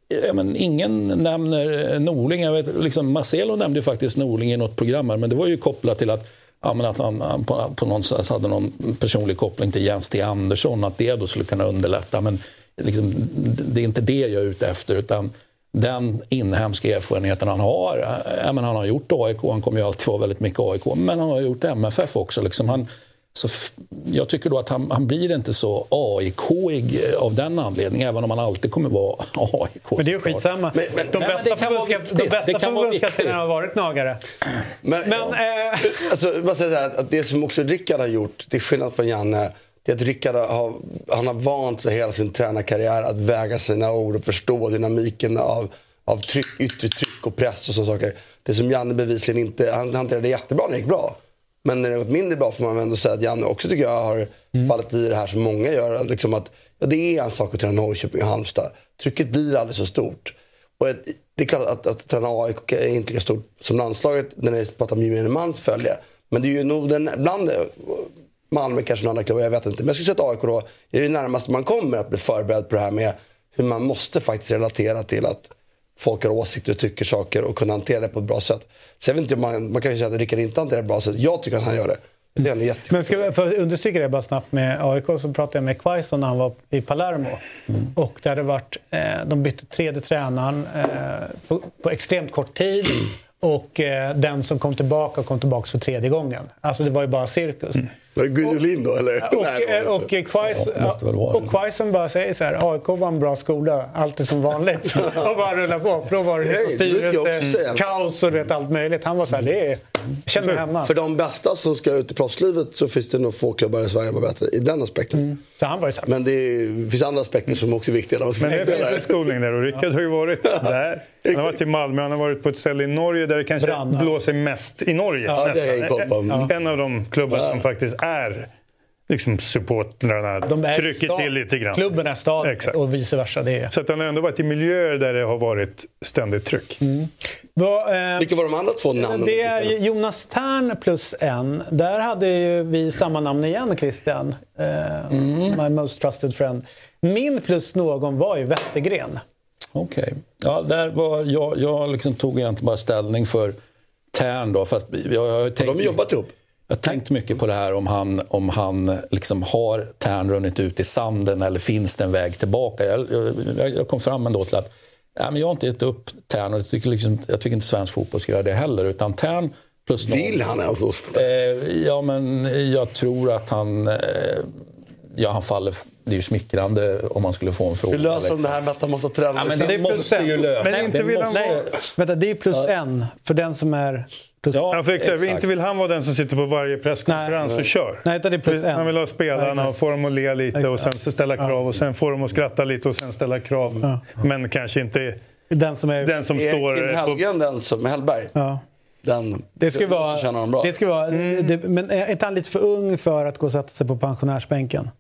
Ja, men ingen nämner eh, Norling. Jag vet, liksom Marcelo nämnde ju faktiskt Norling i något program här, men det var ju kopplat till att, ja, men att han, han på, på något sätt hade någon personlig koppling till Jens T Andersson, att det då skulle kunna underlätta. Men liksom, det är inte det jag är ute efter, utan den inhemska erfarenheten han har. Eh, ja, men han har gjort AIK, han kommer ju alltid vara väldigt mycket AIK, men han har gjort MFF också. Liksom han, så jag tycker då att han, han blir inte så AIK-ig av den anledningen, även om han alltid kommer vara AIK. Men det är ju skitsamma. Men- men- de Nej, bästa förbundskap- de bästa förbundskaptenerna har varit nagare. Men, Men, eh, alltså, jag bara säga så här, att det som också Rickard har gjort, till skillnad från Janne, det är att Rickard har, han har vant sig hela sin tränarkarriär att väga sina ord och förstå dynamiken av, av tryck, yttre tryck och press och sådana saker. Det som Janne bevisligen inte, han hanterade jättebra när det gick bra. Men när det gått mindre bra får man ändå säga att Janne också tycker jag har fallit i det här som många gör. Liksom att, ja, det är en sak att träna Norrköping och Halmstad. Trycket blir aldrig så stort. Och det är klart att, att träna AIK är inte lika stort som landslaget när det pratar om gemene mans följe. Men det är ju nog den, bland Malmö kanske någon annan klubb, jag vet inte. Men jag skulle säga att AIK då är det närmaste man kommer att bli förberedd på det här med hur man måste faktiskt relatera till att folk har åsikter och tycker saker och kunna hantera det på ett bra sätt. Så jag vet inte, man, man kan ju säga att Rickard inte hanterar det på ett bra sätt. Jag tycker att han gör det. Det är jättekul. Men ska för att understryka det bara snabbt med AIK så pratade jag med Quaison när han var i Palermo. Och det hade varit, eh, de bytte tredje tränaren eh, på, på extremt kort tid. Och eh, den som kom tillbaka kom tillbaka för tredje gången. Alltså det var ju bara cirkus. Var det Guidolin då eller? Och, Nej, det och, det inte. Quaison, Ja, och bara säger så här, AIK var en bra skola, allt är som vanligt. och bara rullar på. För då var det det också styrelse, kaos och vet, allt möjligt. Han var så här, det är, känner mig hemma. För de bästa som ska ut i proffslivet så finns det nog få klubbar i Sverige som är bättre i den aspekten. Så han var ju så här, Men det är, finns andra aspekter som också är viktiga Men det finns en skolning där och Rickard har ju varit där. Han har varit i Malmö, han har varit på ett ställe i Norge där det kanske Brann, ja. blåser mest i Norge. Ja, det nästan. En av de klubbar som faktiskt är liksom supportrarna de är trycker stad- till lite grann. Klubben är staden Exakt. och vice versa. Det är. Så att han har ändå varit i miljöer där det har varit ständigt tryck. Vad, eh, Vilka var de andra två namnen? Det då, är? Jonas Tern plus en. Där hade ju vi samma namn igen, Christian. Eh, My most trusted friend. Min plus någon var ju Wettergren. Okej. Ja, där var jag, jag liksom tog egentligen bara ställning för Tern då. Fast jag, jag, har Har de jobbat ihop? Jag har tänkt mycket på det här om han, om han liksom har Tern runnit ut i sanden eller finns det en väg tillbaka. Jag, jag, jag kom fram ändå till att nej, men jag har inte gett upp Tern och jag tycker, liksom, jag tycker inte svensk fotboll ska göra det heller. Utan Tern plus någon- Vill han oss? Eh, ja, men jag tror att han... Eh, ja, han faller... Det är ju smickrande om man skulle få en fråga. Hur löser de liksom. det här med att han måste träna? Ja, men det sin- måste ju lösa. Men inte det vill han måste- Nej, vänta, det är plus en för den som är plus Ja, Ja, för exakt. exakt. Inte vill han vara den som sitter på varje presskonferens Nej. och kör. Nej, utan det är plus en. Han vill ha spelarna Ja, och få dem att le lite och sen ställa krav och sen få dem att skratta lite och sen ställa krav. Men kanske inte Den som är... den som Är står... Kim på- Hellgren den som, Hellberg? Ja. Den, Det ska vara, känna honom bra. det ska vara, det, men är inte han lite för ung för att gå och sätta sig på pensionärsbänken?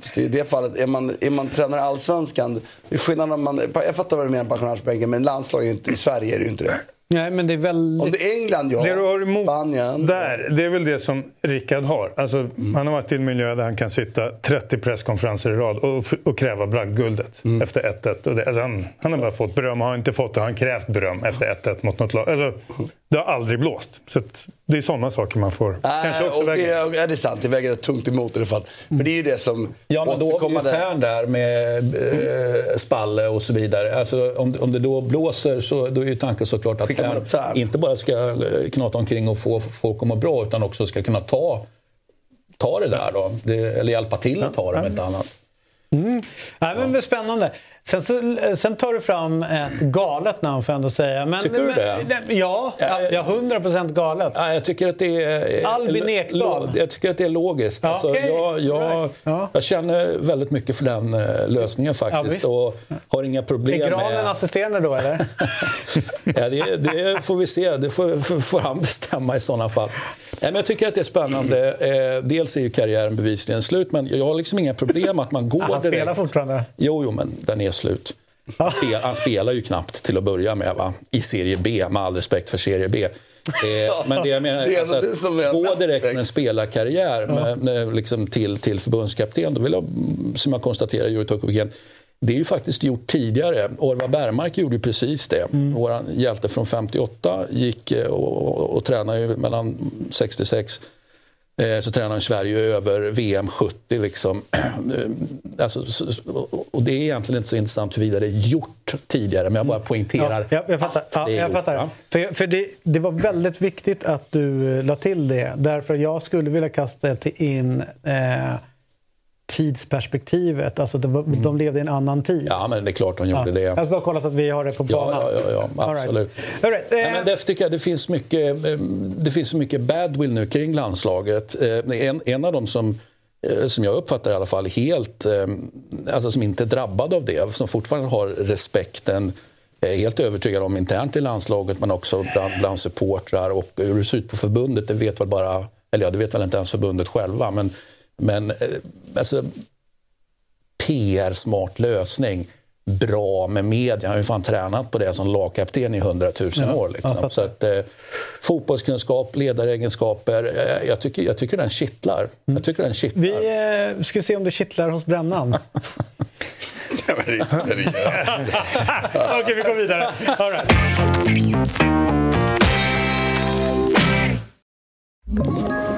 Fast I det fallet, är man, är man tränare Allsvenskan, det är skillnad om man, jag fattar vad du menar pensionärsbänken, men landslag är inte, i Sverige är det ju inte det. Nej, men det är väldigt... Det är England, ja. Det du har emot Spanien. där, det är väl det som Rickard har. Alltså, Han har varit i en miljö där han kan sitta 30 presskonferenser i rad och, och kräva bragdguldet efter 1-1. Och det, alltså han, han har bara fått beröm, har inte fått det, har han krävt beröm efter 1-1 mot något lag. Alltså, det har aldrig blåst. Så att det är sådana saker man får kanske Äh, också och det, är- det är sant, det väger tungt emot i alla fall. Men det är ju det som Ja, men då har vi ju Tern där med eh, Spalle och så vidare. Alltså, om, om det då blåser så då är ju tanken såklart att upp Tern? inte bara ska eh, knata omkring och få folk att må bra utan också ska kunna ta, ta det där då. Det, eller hjälpa till att ta det om inte annat. Mm. Nej, men det är spännande. Sen, så, sen tar du fram ett galet namn får jag ändå säga. Men, Tycker du men, det? Ja, ja, ja 100% galet. Ja, jag tycker att det är... Albin Ekdal. Jag tycker att det är logiskt. Ja, alltså, okej. jag, jag, Right. Ja. jag känner väldigt mycket för den eh, lösningen faktiskt. och har inga problem Är granen med... assisterande då eller? Ja, det, det får vi se. Det får, får- han bestämma i sådana fall. Nej, men jag tycker att det är spännande. Eh, dels är ju karriären bevisligen slut, men jag har liksom inga problem att man går Han spelar direkt. fortfarande. Jo, jo, men den är slut. Spel, han spelar ju knappt till att börja med va? i Serie B, med all respekt för Serie B. Eh, men det jag menar, Det är alltså, att gå direkt med en spelarkarriär med, med, liksom till, till förbundskapten, då vill jag, mm, som jag konstaterar, Jurij Tokoviken, det är ju faktiskt gjort tidigare. Orvar Bergmark gjorde ju precis det. Vår hjälte från 58 gick eh, och, och, och tränade mellan 66 Eh, så tränar han Sverige över VM 70. Liksom. Eh, alltså, så- och- det är egentligen inte så intressant huruvida det är gjort tidigare, men jag bara poängterar Ja, jag, jag fattar. att Ja, det är jag gjort, fattar. va? För, för det, det var väldigt viktigt att du eh, la till det. Därför jag skulle vilja kasta in eh, tidsperspektivet. Alltså det var, de levde i en annan tid. Ja, men det är klart de gjorde det. Jag ska bara kolla så att vi har det på Ja, banan. ja, ja, ja All right. absolut. All right. Nej, Eh, men därför tycker jag det finns mycket, eh, det finns mycket badwill nu kring landslaget. Eh, En, en av dem som, eh, som jag uppfattar i alla fall helt, eh, alltså som inte är drabbad av det, som fortfarande har respekten är helt övertygad om internt i landslaget men också bland, bland supportrar och hur det ser ut på förbundet, det vet väl bara, eller ja, det vet väl inte ens förbundet själva. Men, men eh, alltså, PR-smart lösning. Bra med media. Han har ju fan tränat på det som lagkapten i hundratusen Ja, år. Liksom. Så att, eh, fotbollskunskap, ledaregenskaper. Eh, jag, tycker, jag tycker den kittlar. Jag tycker den kittlar. vi eh, ska se om det kittlar hos brännan. Okej, vi går vidare. All right. Ett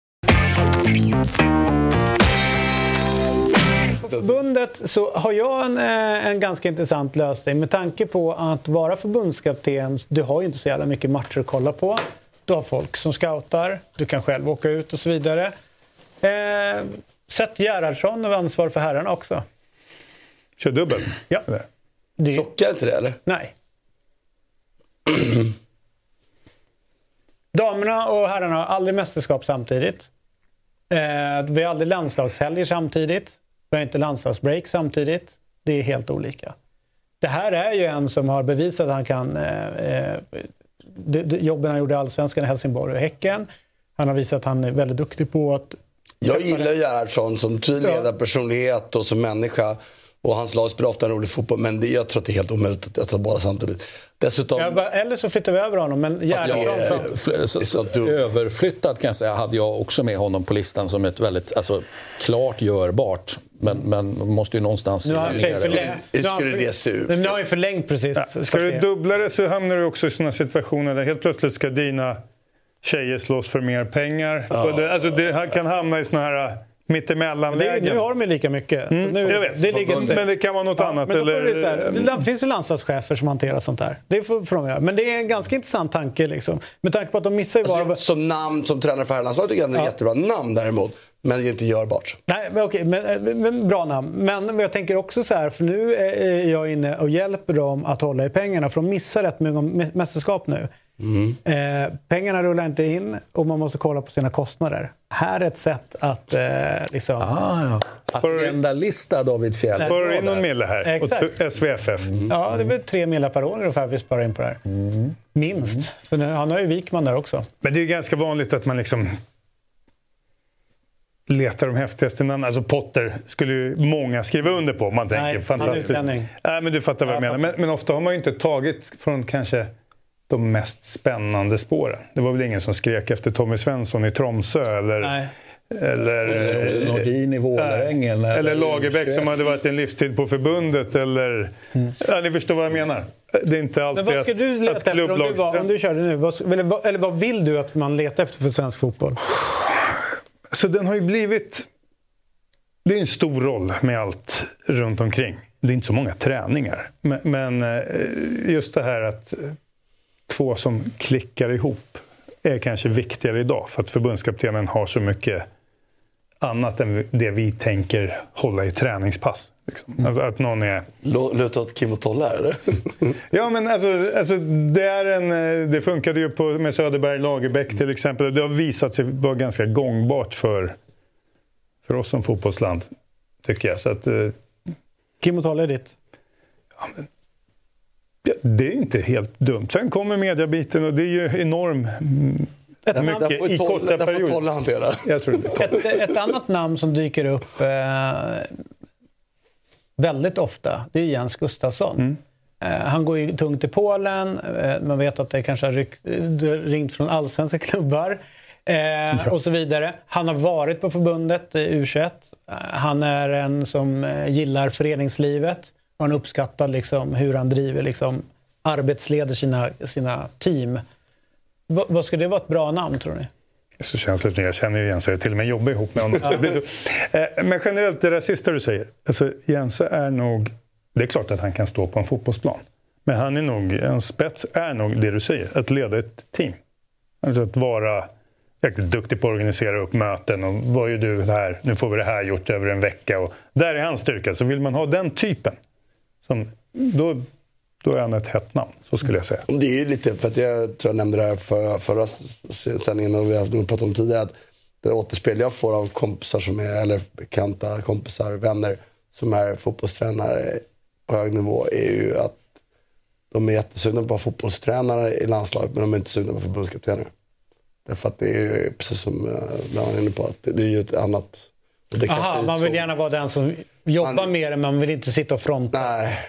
Förbundet så har jag en, eh, en ganska intressant lösning med tanke på att vara förbundskapten, du har ju inte så jävla mycket matcher att kolla på. Du har folk som scoutar, du kan själv åka ut och så vidare. Eh, Sätt Gerhardsson och ansvar för herrarna också. Kör dubbel? Ja. Det... Krockar inte det eller? Nej. Damerna och herrarna har aldrig mästerskap samtidigt. Eh, vi har aldrig landslagshelger samtidigt. Vi har inte landslagsbreak samtidigt. Det är helt olika. Det här är ju en som har bevisat att han kan eh, eh, de, jobben han gjorde i Allsvenskan i Helsingborg och Häcken. Han har visat att han är väldigt duktig på att... Jag gillar Gerhardsson som tydlig ledarpersonlighet och som människa. Och hans lag spelar ofta en rolig fotboll. Men det, jag tror att det är helt omöjligt att jag tar båda samtidigt. Dessutom... Ja, bara- eller så flyttar vi över honom. Men Gerhardsson... Överflyttad kan jag säga hade jag också med honom på listan som ett väldigt alltså, klart görbart. Men, men man måste ju någonstans Nu har han det. förlängt- nu har han för- Nu har han ju förlängt precis. Ska du dubbla det så hamnar du också i sådana situationer där helt plötsligt ska dina tjejer slåss för mer pengar. Ja. Det, alltså det här kan hamna i såna här Det, mittemellanlägen. nu har de ju lika mycket. Mm, nu, jag vet. Det ligger, Men det kan vara något annat, Men eller- det, så här, det finns det landslagschefer som hanterar sånt här. Det får, får de göra. Men det är en ganska intressant tanke. Liksom. Med tanke på att de missar ju bara... Alltså, som namn som tränare för herrlandslaget tycker jag det är ett jättebra namn däremot. Men det är inte görbart. Nej, men okej, men, men bra namn. Men jag tänker också så här, för nu är jag inne och hjälper dem att hålla i pengarna. För de missar rätt mycket mästerskap nu. Eh, pengarna rullar inte in och man måste kolla på sina kostnader. Här är ett sätt att eh, liksom... Ah, ja. Hacienda-lista David Fjell. Sparar in någon mille här Exakt. åt SVFF? Ja, det är väl tre millar per år ungefär vi sparar in på det här. Minst. För nu, han har ju Wikman där också. Men det är ju ganska vanligt att man liksom letar de häftigaste namnen. Alltså Potter skulle ju många skriva under på man tänker. Nej, han är Fantastiskt. Nej, men du fattar vad jag menar. Men, men ofta har man ju inte tagit från kanske de mest spännande spåren. Det var väl ingen som skrek efter Tommy Svensson i Tromsö eller Nej. Eller, Eller Nordin i Vålerengen, Eller, eller Lagerbäck som hade varit en livstid på förbundet. Eller, ja, ni förstår vad jag menar. Det är inte Men alltid vad ska att, du leta att efter om du, var, om du körde nu? Vad, eller, vad- eller vad vill du att man letar efter för svensk fotboll? Så den har ju blivit... Det är en stor roll med allt runt omkring. Det är inte så många träningar. Men, men eh, just det här att två som klickar ihop är kanske viktigare idag. För att förbundskaptenen har så mycket annat än det vi tänker hålla i träningspass. Liksom. Alltså att någon är... Luta åt Kim och Tolle här, eller? Ja, men alltså, alltså, det, är en, eh, det funkade ju på, med Söderberg Lagerbäck till exempel. Det har visat sig vara ganska gångbart för, för oss som fotbollsland, tycker jag. Så att, eh, Kim och Tolle är ditt? ja, det är inte helt dumt. Sen kommer mediabiten och det är ju enorm mm, mycket namn- i korta perioder. hantera. Jag tror det. Ett, ett annat namn som dyker upp eh, väldigt ofta, det är Jens Gustafsson. Mm. Eh, han går ju tungt i Polen. Eh, man vet att det kanske har ringt från allsvenska klubbar. Eh, och så vidare. Han har varit på förbundet i U21. Eh, han är en som gillar föreningslivet. Och han uppskattar liksom hur han driver, liksom, arbetsleder sina, sina team. Va, vad ska det vara ett bra namn tror ni? Så känsligt nu. Jag känner ju Jense. Jag till och med jobbar ihop med honom. Eh, Men generellt, det där sista du säger. Alltså, Jense är nog... Det är klart att han kan stå på en fotbollsplan. Men han är nog, en spets är nog det du säger, att leda ett team. Alltså att vara jäkligt duktig på att organisera upp möten och vad gör du här? Nu får vi det här gjort över en vecka. Och där är hans styrka. Så vill man ha den typen, som, då, då är han ett hett namn. Så skulle jag säga. Det är ju lite, för att jag tror jag nämnde det här för, förra sändningen och vi har pratat om tidigare. Att det återspel jag får av kompisar som är, eller bekanta kompisar, vänner som är fotbollstränare på hög nivå är ju att de är jättesugna på att vara fotbollstränare i landslaget men de är inte sugna på förbundskaptener. Därför att det är ju precis som eh, jag var inne på, att det är ju ett annat det Aha, man så- vill gärna vara den som jobbar mer än man vill inte sitta och fronta.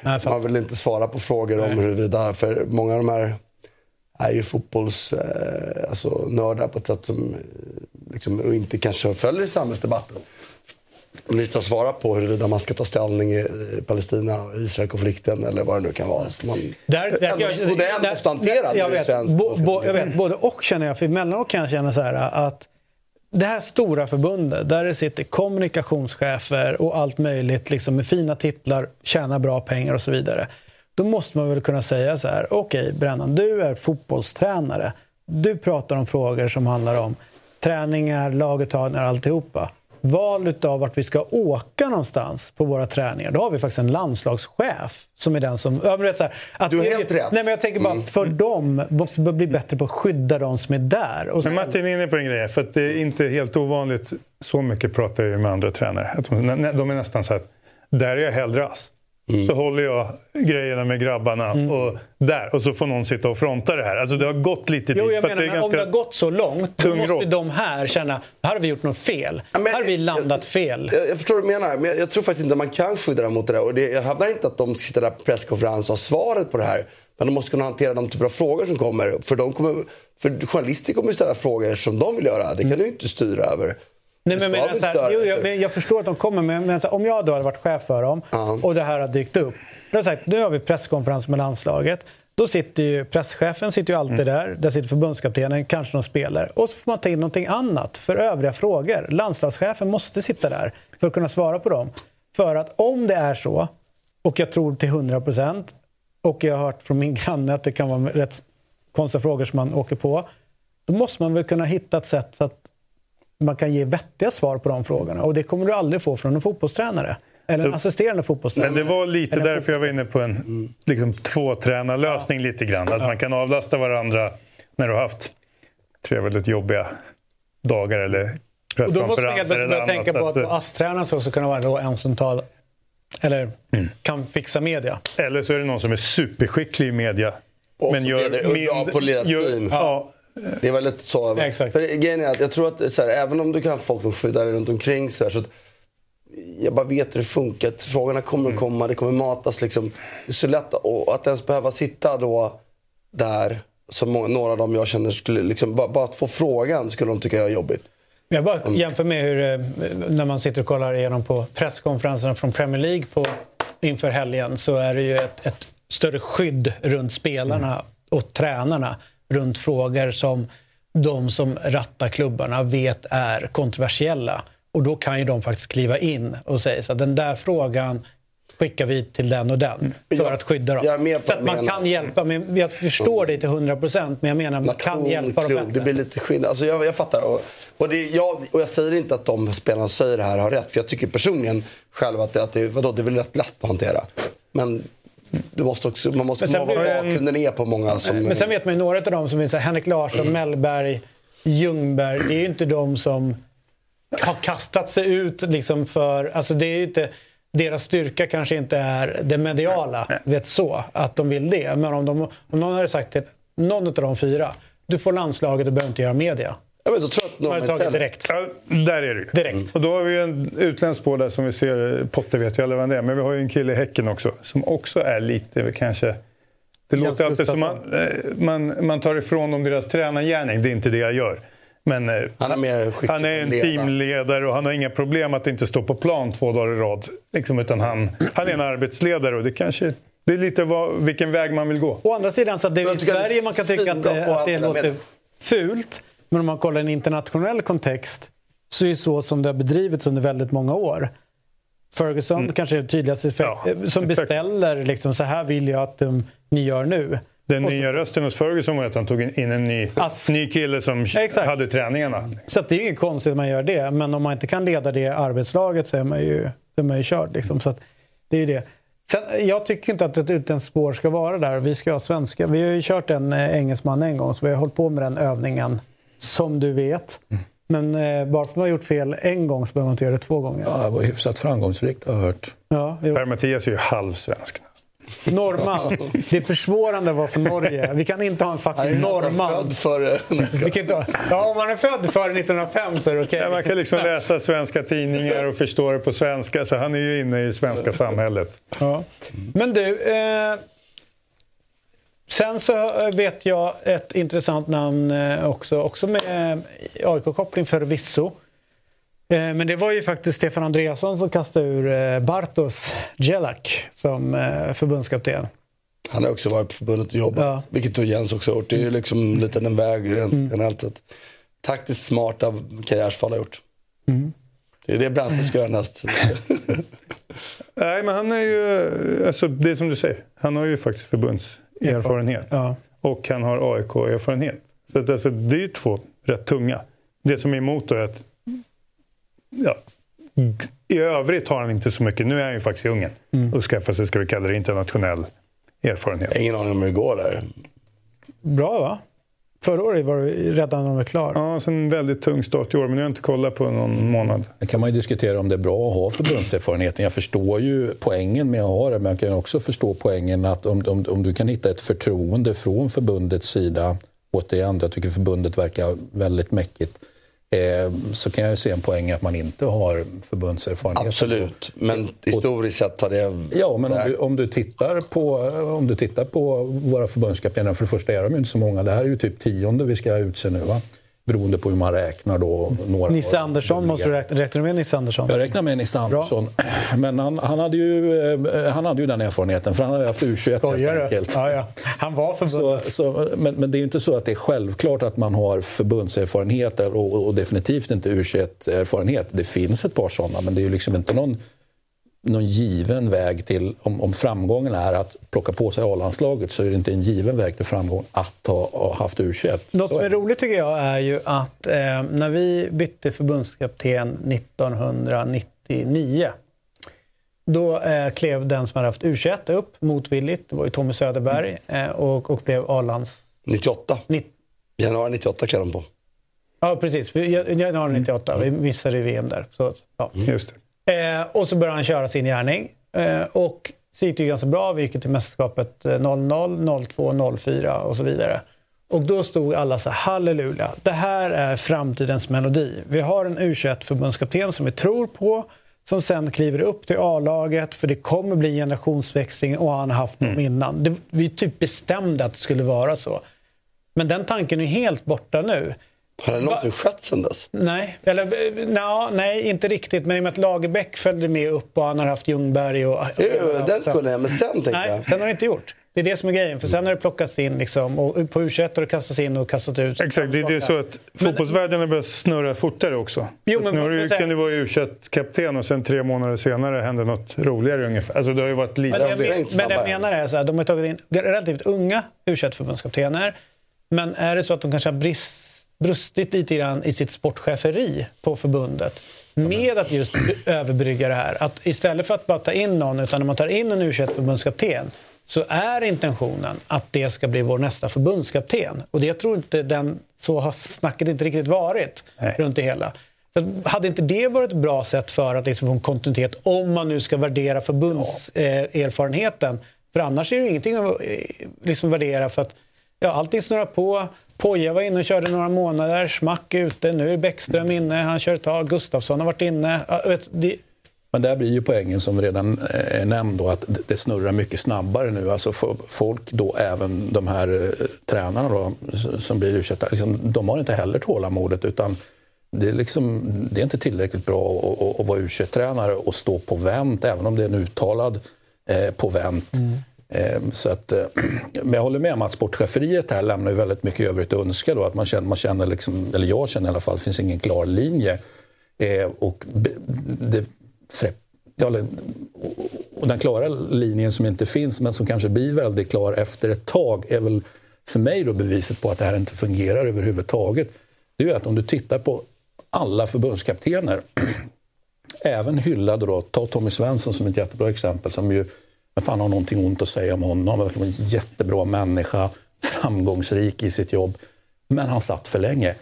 Nej, man vill inte svara på frågor om huruvida, för många av de här är ju fotbolls, eh, alltså nördar på ett sätt som eh, liksom, och inte kanske följer samhällsdebatten. Om ni ska svara på huruvida man ska ta ställning i i Palestina och Israel-konflikten eller vad det nu kan vara. Så man, Där, där, ändå, och det är måste hantera jag, det i vet, bo, bo, jag vet, både och känner jag. För emellanåt kan jag känna så här att det här stora förbundet där det sitter kommunikationschefer och allt möjligt liksom med fina titlar, tjänar bra pengar och så vidare. Då måste man väl kunna säga så här, okej Brännan, du är fotbollstränare. Du pratar om frågor som handlar om träningar, laguttagningar, alltihopa. Val av vart vi ska åka någonstans på våra träningar. Då har vi faktiskt en landslagschef som är den som... Ja, men vet så här, att Du har helt rätt. Nej, men jag tänker bara, för dem måste vi bli bättre på att skydda de som är där. Och Men Martin är inne på en grej, för att det är inte helt ovanligt. Så mycket pratar jag ju med andra tränare. De, är nästan så att där är jag hellre ass. Så håller jag grejerna med grabbarna och där. Och så får någon sitta och fronta det här. Alltså det har gått lite Jo, dit. jag för att menar, det är men om det har gått så långt, då måste roll. de här känna här har vi gjort något fel. här har vi landat fel. Jag, jag förstår vad du menar, men jag, jag tror faktiskt inte man kan skydda dem mot det där. Och det, jag hävdar inte att de sitter där på presskonferens och har svaret på det här. Men de måste kunna hantera de typer av frågor som kommer. För, de kommer, för journalister kommer ju ställa frågor som de vill göra. Det kan du ju inte styra över. Nej, men, men, så här, jo, jag, men jag förstår att de kommer, men, men här, om jag då hade varit chef för dem och det här har dykt upp. Då har sagt, nu har vi presskonferens med landslaget. Då sitter ju presschefen sitter ju alltid Mm. där. Där sitter förbundskaptenen, kanske någon spelare. Och så får man ta in någonting annat för övriga frågor. Landslagschefen måste sitta där för att kunna svara på dem. För att om det är så, och jag tror till 100 procent, och jag har hört från min granne att det kan vara rätt konstiga frågor som man åker på. Då måste man väl kunna hitta ett sätt så att man kan ge vettiga svar på de frågorna. Och det kommer du aldrig få från en fotbollstränare. Eller en assisterande fotbollstränare. Men det var lite Eller därför jag var inne på en liksom, tvåtränarlösning lite grann. Att man kan avlasta varandra när du har haft tre väldigt jobbiga dagar eller Och då måste man presskonferenser börja annat. tänka på att Att, eh, ASS-tränaren ska också kunna vara då en som tar, eller kan fixa media. Eller så är det någon som är superskicklig i media. Och men gör och bra på att leda gör- team. Ja. Det är väl lite så. För grejen är att jag tror att så här, även om du kan ha folk som skyddar dig runt omkring så, här, så att jag bara vet hur det funkar. Frågorna kommer att komma, det kommer matas liksom. Det är så lätt och att ens behöva sitta då där, som några av dem jag känner skulle, liksom, bara, bara att få frågan skulle de tycka är jobbigt. Jag bara jämför med hur, eh, när man sitter och kollar igenom på presskonferenserna från Premier League på, inför helgen så är det ju ett, ett större skydd runt spelarna och tränarna runt frågor som de som rattar klubbarna vet är kontroversiella. Och då kan ju de faktiskt kliva in och säga så att den där frågan skickar vi till den och den för att skydda dem. jag så att man men- kan hjälpa. Men jag förstår dig till 100 procent, men jag menar man kan hjälpa dem bättre. det blir lite skillnad. Alltså jag, jag fattar. Och, och, det, jag, och jag säger inte att de spelarna som säger det här har rätt. För jag tycker personligen själv att det, att det, vadå, det är väl rätt lätt att hantera. Men det måste också, man måste en- bakgrunden är på många som... Men sen vet man ju några av dem som är så här, Henrik Larsson, Mellberg, Ljungberg. Det är ju inte de som har kastat sig ut liksom för... Alltså det är ju inte, deras styrka kanske inte är det mediala, vet så, att de vill det. Men om, de, om någon hade sagt till någon av de fyra, du får landslaget och behöver inte göra media. Ja, men då hade att tagit direkt. Ja, där är det ju. Direkt. Och då har vi ju en utländsk spår där som vi ser, Potter vet ju alla vem det är, men vi har ju en kille i Häcken också som också är lite kanske... Det Jens låter alltid som man, Gustafsson. eh, man, man tar ifrån dem deras tränargärning, det är inte det jag gör. Men eh, Han är han är en ledare. teamledare och han har inga problem att inte stå på plan två dagar i rad. Liksom, utan han, han är en arbetsledare och det kanske... Det är lite vad, vilken väg man vill gå. Å andra sidan så att det är i att Sverige man kan tycka att, på att det låter fult. Men om man kollar i en internationell kontext så är det så som det har bedrivits under väldigt många år. Ferguson kanske är det tydligaste effekt, Mm. Ja, som exakt. beställer liksom, så här vill jag att um, ni gör nu. Den så- nya rösten hos Ferguson var att han tog in en ny, ny kille som Exakt. hade träningarna. Så det är ju inget konstigt att man gör det. Men om man inte kan leda det arbetslaget så är man ju, är man ju körd. Liksom. Så det är ju det. Sen, jag tycker inte att ett utländskt spår ska vara där. Vi ska ha svenska. Vi har ju kört en eh, engelsman en gång, så vi har hållit på med den övningen. Som du vet. Men eh, bara för att man har gjort fel en gång så behöver man inte göra det två gånger. Ja, det var hyfsat framgångsrikt har jag hört. Ja, jo. Per-Mattias är ju halvsvensk. Norrman. Det är försvårande att vara från Norge. Vi kan inte ha en fucking norrman. Född för... Vi kan inte ha... Ja, om man är född före 1905 så är det okej. Ja, man kan liksom läsa svenska tidningar och förstå det på svenska, så han är ju inne i svenska samhället. Ja. Men du, eh, sen så vet jag ett intressant namn eh, också, också med eh, AIK-koppling förvisso. Eh, men det var ju faktiskt Stefan Andreasson som kastade ur eh, Bartos Jelak som eh, förbundskapten. Han har också varit på förbundet och jobbat. Ja. Vilket då Jens också har gjort. Det är ju liksom lite en väg rent Mm. generellt sett. Taktiskt smarta karriärsfall har gjort. Mm. Det är det Brännström ska göra näst. Nej, men han är ju, alltså det som du säger, han har ju faktiskt förbundserfarenhet. Ja. Och han har AIK-erfarenhet. Så att, alltså, det är ju två rätt tunga. Det som är emot då är att ja, i övrigt har han inte så mycket. Nu är han ju faktiskt i Ungern Mm. och skaffar sig, ska vi kalla det, internationell erfarenhet. Ingen aning om hur det går där. Bra va? Förra året var det redan de var klar. Ja, så en väldigt tung start i år, men nu har jag inte kollat på någon månad. Det kan man ju diskutera om det är bra att ha förbundserfarenheten. Jag förstår ju poängen med att ha det, men jag kan också förstå poängen att om, om, om du kan hitta ett förtroende från förbundets sida, återigen, jag tycker förbundet verkar väldigt mäckigt, så kan jag se en poäng att man inte har förbundserfarenhet. Absolut, men historiskt sett har det... Ja, men om du, om, du tittar på, om du tittar på våra förbundskaptener, för det första är de ju inte så många. Det här är ju typ tionde vi ska utse nu, va? Beroende på hur man räknar. Då. Några Nisse Andersson måste du räkna, räknar du med Nisse Andersson? Jag räknar med Nisse Andersson. Men han, han, hade ju, eh, han hade ju den erfarenheten, för han hade haft U21 Skojar helt enkelt. Ja, ja. Han var Så, så, men, men det är ju inte så att det är självklart att man har förbundserfarenhet och, och definitivt inte U21-erfarenhet. Det finns ett par sådana, men det är ju liksom inte någon, någon given väg till... Om, om framgången är att plocka på sig A-landslaget så är det inte en given väg till framgång att ha, ha haft U21. Något Så som är roligt tycker jag är ju att eh, när vi bytte förbundskapten 1999 då eh, klev den som hade haft U21 upp motvilligt, det var ju Tommy Söderberg, eh, och, och blev A-lands... 98. Nitt- Januari 98 klev de på. Ja, precis. Januari 98. Vi missade VM där. Så, ja. Just det. Eh, och så började han köra sin gärning. Eh, och så gick det ju ganska bra. Vi gick till mästerskapet eh, 00, 02, 04 och så vidare. Och då stod alla så här, halleluja, det här är framtidens melodi. Vi har en U21-förbundskapten som vi tror på, som sen kliver upp till A-laget för det kommer bli generationsväxling och han har haft dem innan. Det, vi typ bestämde att det skulle vara så. Men den tanken är helt borta nu. Har det någonsin skett sen dess? Nej, eller, nja, nej, inte riktigt. Men i och med att Lagerbäck följde med upp och han har haft Ljungberg och... Jo, den kunde jag, men sen tänkte Nej, jag. sen har det inte gjort. Det är det som är grejen. För sen har det plockats in liksom, och på u har det kastats in och kastats ut. Exakt, det är det är så att fotbollsvärlden har börjat snurra fortare också. Jo, men nu du, kan du vara u kapten och sen tre månader senare händer något roligare ungefär. Alltså det har ju varit lite... Men jag, men det jag menar är så här, de har tagit in relativt unga u förbundskaptener Men är det så att de kanske har brist, brustit lite grann i sitt sportcheferi på förbundet med att just överbrygga det här. Att istället för att bara ta in någon, utan när man tar in en u förbundskapten så är intentionen att det ska bli vår nästa förbundskapten. Och det, tror inte den, så har snacket inte riktigt varit runt det hela. Så hade inte det varit ett bra sätt för att liksom få en kontinuitet om man nu ska värdera förbundserfarenheten? För annars är det ingenting att eh, liksom värdera för att ja, allting snurrar på. Poja var inne och körde några månader, Schmack är ute, nu är Bäckström inne, han kör ett tag, Gustafsson har varit inne. Vet, det, Men där blir ju poängen som redan är nämnd då, att det- snurrar mycket snabbare nu. Alltså folk då, även de här eh, tränarna då, som blir ursäktade, liksom, de har inte heller tålamodet utan det är, liksom, det är inte tillräckligt bra att, att, vara u tränare och stå på vänt, även om det är en uttalad eh, på vänt. Eh, Ehm, så att, eh, men jag håller med om att sportcheferiet här lämnar ju väldigt mycket övrigt att önska. Då, att man känner, man känner liksom, eller jag känner i alla fall, det finns ingen klar linje. Eh, och det, ja, och- den klara linjen som inte finns, men som kanske blir väldigt klar efter ett tag, är väl för mig då beviset på att det här inte fungerar överhuvudtaget. Det är att om du tittar på alla förbundskaptener, även hyllade då, ta Tommy Svensson som ett jättebra exempel, som ju men fan har någonting ont att säga om honom. Han var en jättebra människa, framgångsrik i sitt jobb. Men han satt för länge.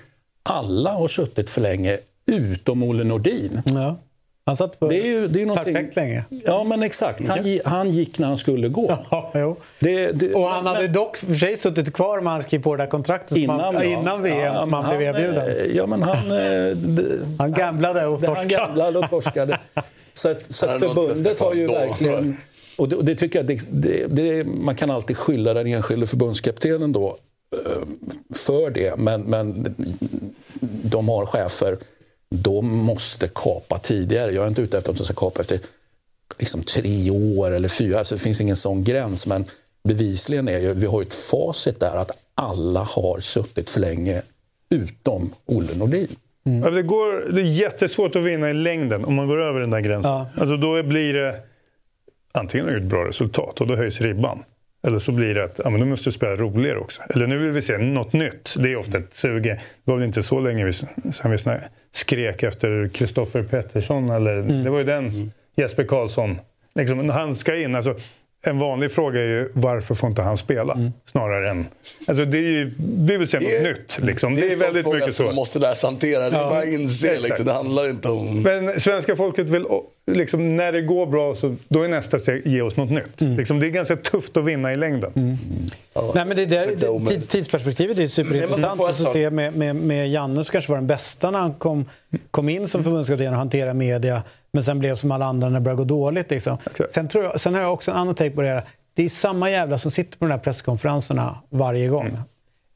Alla har suttit för länge, utom Olle Nordin. Ja. Han satt för det är ju, det är någonting... perfekt länge. Ja, men exakt. Han, han gick när han skulle gå. Ja, jo. Det, det, Och han hade dock för sig suttit kvar om han skrev på det där kontraktet Innan, han, ja. innan VM Ja, som men han blev han, erbjuden. eh, Ja, men han... eh, Han gamblade och Det- Han torskade. gamblade och torskade. Så att, så Han förbundet har ju då. verkligen... Och det, och det tycker jag det, det, det, man kan alltid skylla den enskilde förbundskaptenen då eh, för det. Men, men de har chefer. De måste kapa tidigare. Jag är inte ute efter att de ska kapa efter liksom tre år eller fyra. Alltså det finns ingen sån gräns. Men bevisligen är ju, vi har ju ett facit där att alla har suttit för länge utom Olle Nordin. Ja, det, går, det är jättesvårt att vinna i längden om man går över den där gränsen. Ja. Alltså då blir det antingen är det ett bra resultat och då höjs ribban. Eller så blir det att ja, men nu måste du spela roligare också. Eller nu vill vi se något nytt. Det är ofta ett suge. Det var väl inte så länge vi, sen vi skrek efter Kristoffer Pettersson. Eller, Det var ju den Jesper Karlsson. Liksom, han ska in. Alltså, en vanlig fråga är ju varför får inte han spela? Snarare än... Alltså det är ju, vi vill se något Det är- nytt. Liksom. Det är, Det är väldigt fråga mycket som så. man måste lära sig hantera. Det är Ja, bara att inse. Liksom, det handlar inte om... Men svenska folket vill, liksom, när det går bra, så, då är nästa steg ge oss något nytt. Liksom, det är ganska tufft att vinna i längden. Nej, men det där, tids, tidsperspektivet är superintressant. men får jag Och så ta- se med, med, med Janne som kanske var den bästa när han kom, kom in som förbundskapten och hanterade media. Men sen blev som alla andra när det började gå dåligt. Liksom. Sen, tror jag, sen har jag också en annan take på det här. Det är samma jävla som sitter på de här presskonferenserna varje gång.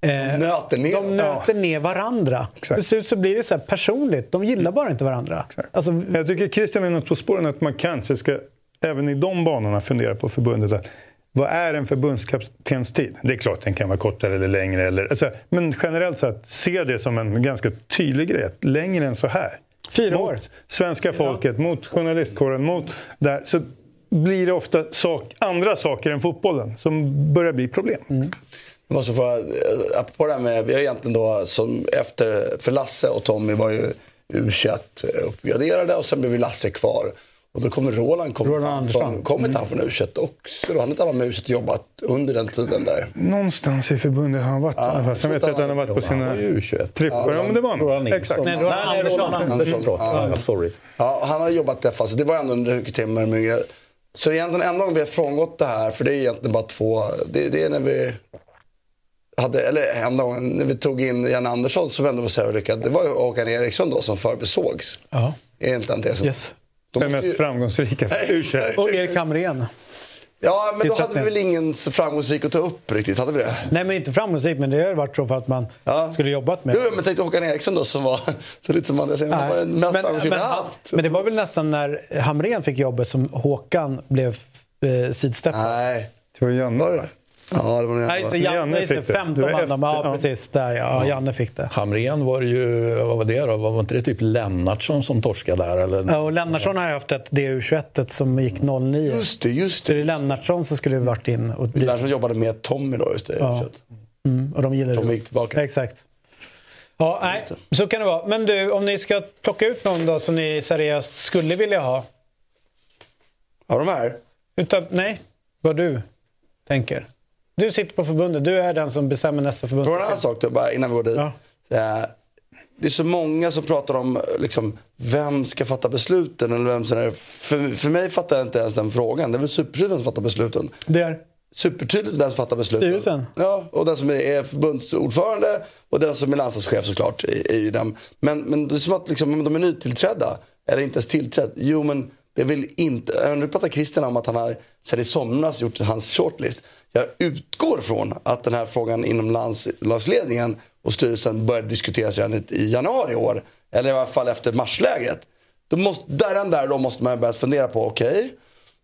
Eh, Nöter ner. de nöter ner varandra. Exakt. Till slut så blir det så här personligt. De gillar bara inte varandra. Alltså, Jag tycker Christian är något på spåren att man kanske ska, även i de banorna, fundera på förbundet. Att, vad är en förbundskaptenstid? Det är klart den kan vara kortare eller längre. Eller, alltså, men generellt sett, se det som en ganska tydlig grej. att Längre än så här. Fyra mot år. svenska folket, mot journalistkåren, mot där. Så blir det ofta sak, andra saker än fotbollen som börjar bli problem. Jag måste få, eh, apropå det här med, vi har egentligen då som efter, för Lasse och Tommy var ju U21 uppgraderade och sen blev Lasse kvar. Och då kommer Roland, kom Roland Andersson. från, kom inte han från U21 också? Han har inte varit med U21 jobbat under den tiden där. Någonstans i förbundet har han varit. Ja, Ja, Sen vet jag att han har varit på sina U21. trippar. Ja, men det var han. Roland Nilsson. Exakt. Nej, Roland nej, Andersson. Andersson. Förlåt. Ja. Ja, sorry. Ja, han har jobbat där fast. Det var ändå en rekrytering med. Så egentligen enda gången vi har frångått det här, för det är egentligen bara två. Det, det är när vi hade, eller enda gången, när vi tog in Jan Andersson som ändå var så lyckad. Det var ju Håkan Eriksson då som förbisågs. ja. Är inte han det? Så, yes. då Den mest ju, framgångsrika Och Erik Hamrén. Ja, men då hade vi väl ingen så framgångsrik att ta upp riktigt? Hade vi det? Nej, men inte framgångsrik, men det har varit så för att man skulle jobbat med Jo, men tänk dig Håkan Eriksson då som var så lite som Andreas. Han var den mest men, framgångsrika men, vi har haft. men det var väl nästan när Hamrén fick jobbet som Håkan blev eh, sidsteppad? Nej. Det var Janne. Var det? Ja, det var nog Nej, just det, Janne, just det, 15 vann de. Ja, precis. Där, ja. Janne fick det. Hamrén var ju, vad var det då? Var inte det typ Lennartsson som torskade där? Eller? Ja, och Lennartsson har ju haft ett DU21 som gick 09. Just det, just det. Så det är Lennartsson som skulle varit in. Och Lennartsson jobbade med Tommy då, just det. Ja. Mm, och de gillade Tommy gick tillbaka. Exakt. Ja, nej, så kan det vara. Men du, om ni ska plocka ut någon då som ni seriöst skulle vilja ha? Har de här? Utav, nej, vad du tänker. Du sitter på förbundet. Du är den som bestämmer nästa förbund. En annan sak då, bara innan vi går dit? Eh, Det är så många som pratar om liksom, vem ska fatta besluten. Eller vem som är, för, för mig fattar jag inte ens den frågan. Det är väl supertydligt som fattar besluten. Det är? Supertydligt vem som fattar besluten. Styrelsen? Ja, och den som är förbundsordförande och den som är landslagschef såklart. Är, är ju den. Men, men det är som att liksom, om de är nytillträdda, eller inte ens tillträdd. Jo men det vill inte, nu pratar Christian om att han har sedan i somras gjort hans shortlist. Jag utgår från att den här frågan inom landslagsledningen och styrelsen började diskuteras redan i- januari i år. Eller i alla fall efter marsläget. Då måste, där där då måste man börja fundera på, okej,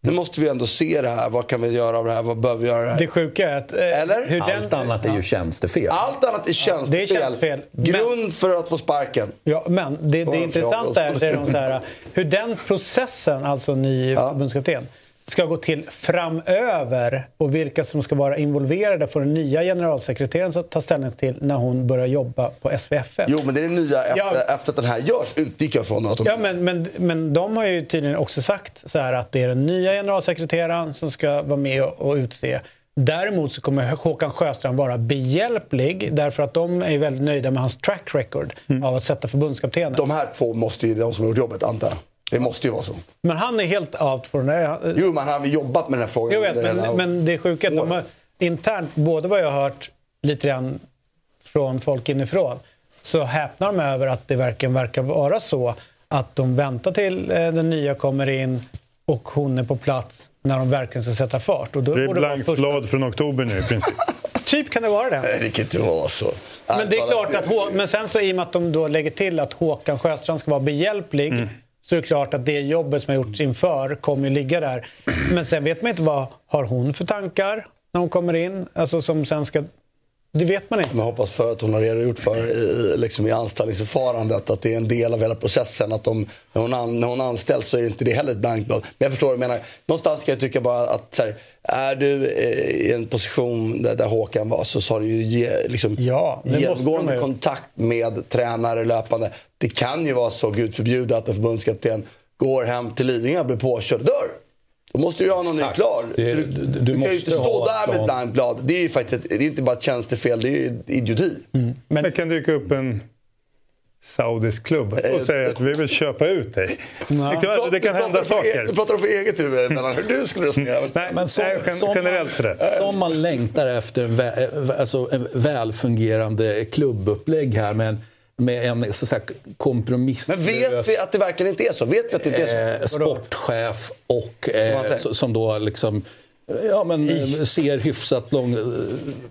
nu måste vi ändå se det här. Vad kan vi göra av det här? Vad behöver vi göra av det här? Det sjuka är att... eh, Eller? Hur den, Allt annat är ju tjänstefel. Allt annat är tjänstefel. Det är tjänstefel. Grund för att få sparken. Ja, men det, det en intressanta är, säger de så här, hur den processen, alltså ny förbundskapten, ska gå till framöver och vilka som ska vara involverade får den nya generalsekreteraren att ta ställning till när hon börjar jobba på SVFF. Jo, men det är det nya efter, Ja. efter att den här görs, utgick jag från. Att de, Ja, men, men, men de har ju tydligen också sagt så här att det är den nya generalsekreteraren som ska vara med och, och utse. Däremot så kommer Håkan Sjöstrand vara behjälplig därför att de är väldigt nöjda med hans track record av att sätta förbundskaptenen. De här två måste ju de som har gjort jobbet, antar jag. Det måste ju vara så. Men han är helt out från det. Jo, men han har ju jobbat med den här frågan. Jag vet, men, hela- men det är sjuka att de har, internt, både vad jag har hört lite grann från folk inifrån, så häpnar de över att det verkligen verkar vara så att de väntar till eh, den nya kommer in och hon är på plats när de verkligen ska sätta fart. Och då Det är blankt första- blad från oktober nu i princip. Typ kan det vara det. Nej, det kan inte vara så. Men det är klart att men sen så i och med att de då lägger till att Håkan Sjöstrand ska vara behjälplig Mm så är det klart att det jobbet som har gjorts inför kommer ju ligga där. Men sen vet man inte vad har hon för tankar när hon kommer in? Alltså som sen ska... Det vet man inte. Men jag hoppas för att hon har redogjort för i, liksom i anställningsförfarandet att det är en del av hela processen. Att de, när, hon an, när hon anställs så är inte det heller ett blankt blad. Men jag förstår vad du menar. Någonstans ska jag tycka bara att så här, är du eh, i en position där, där Håkan var så, så har du ju ge, liksom, de genomgående kontakt med tränare löpande. Det kan ju vara så, gud förbjude, att en förbundskapten går hem till Lidingö och blir påkörd och dör. Då måste du ju ha någon ny klar. Det- du, du- du, du kan ju inte stå där med ett blankt blad. Det är ju faktiskt ett, det är inte bara ett tjänstefel, det är ju idioti. Men det kan dyka upp en saudisk klubb och säga att vi vill köpa ut dig. Det kan, det kan hända saker. Du pratar för eget huvud, mellan hur du skulle resonera. Nej, Men som, nej, gen- som generellt man, sådär. Som man längtar efter en, vä, alltså en välfungerande klubbupplägg här med en, med en så att säga, kompromisslös Men vet vi att det verkligen inte är så? Vet vi att det inte är så? eh, sportchef och eh, säger. som då liksom Ja, men eh, ser hyfsat lång...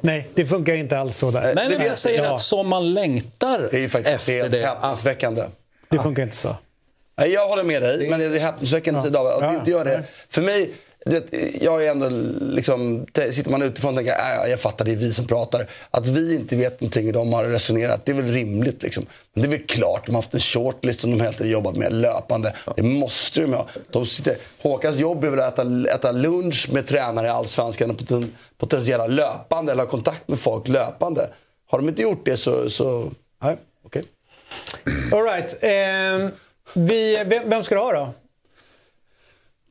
Nej, det funkar inte alls så där. Nej, men jag säger Ja, att som man längtar Det är ju faktiskt efter helt det. häpnadsväckande. det funkar inte så. Jag håller med dig, men det är häpnadsväckande ja. David, att Ja, inte gör det. nej. För mig, du vet, jag är ändå liksom, sitter man utifrån och tänker äh, jag fattar det är vi som pratar. Att vi inte vet någonting hur de har resonerat, det är väl rimligt. Liksom. Men det är väl klart, de har haft en shortlist som de helt jobbat med löpande. Det måste de ha. De sitter, Håkans jobb är väl att äta, äta lunch med tränare i Allsvenskan och poten, potentiella löpande, eller ha kontakt med folk löpande. Har de inte gjort det så, så nej, okej. All right. Eh, vi, vem, vem ska du ha då?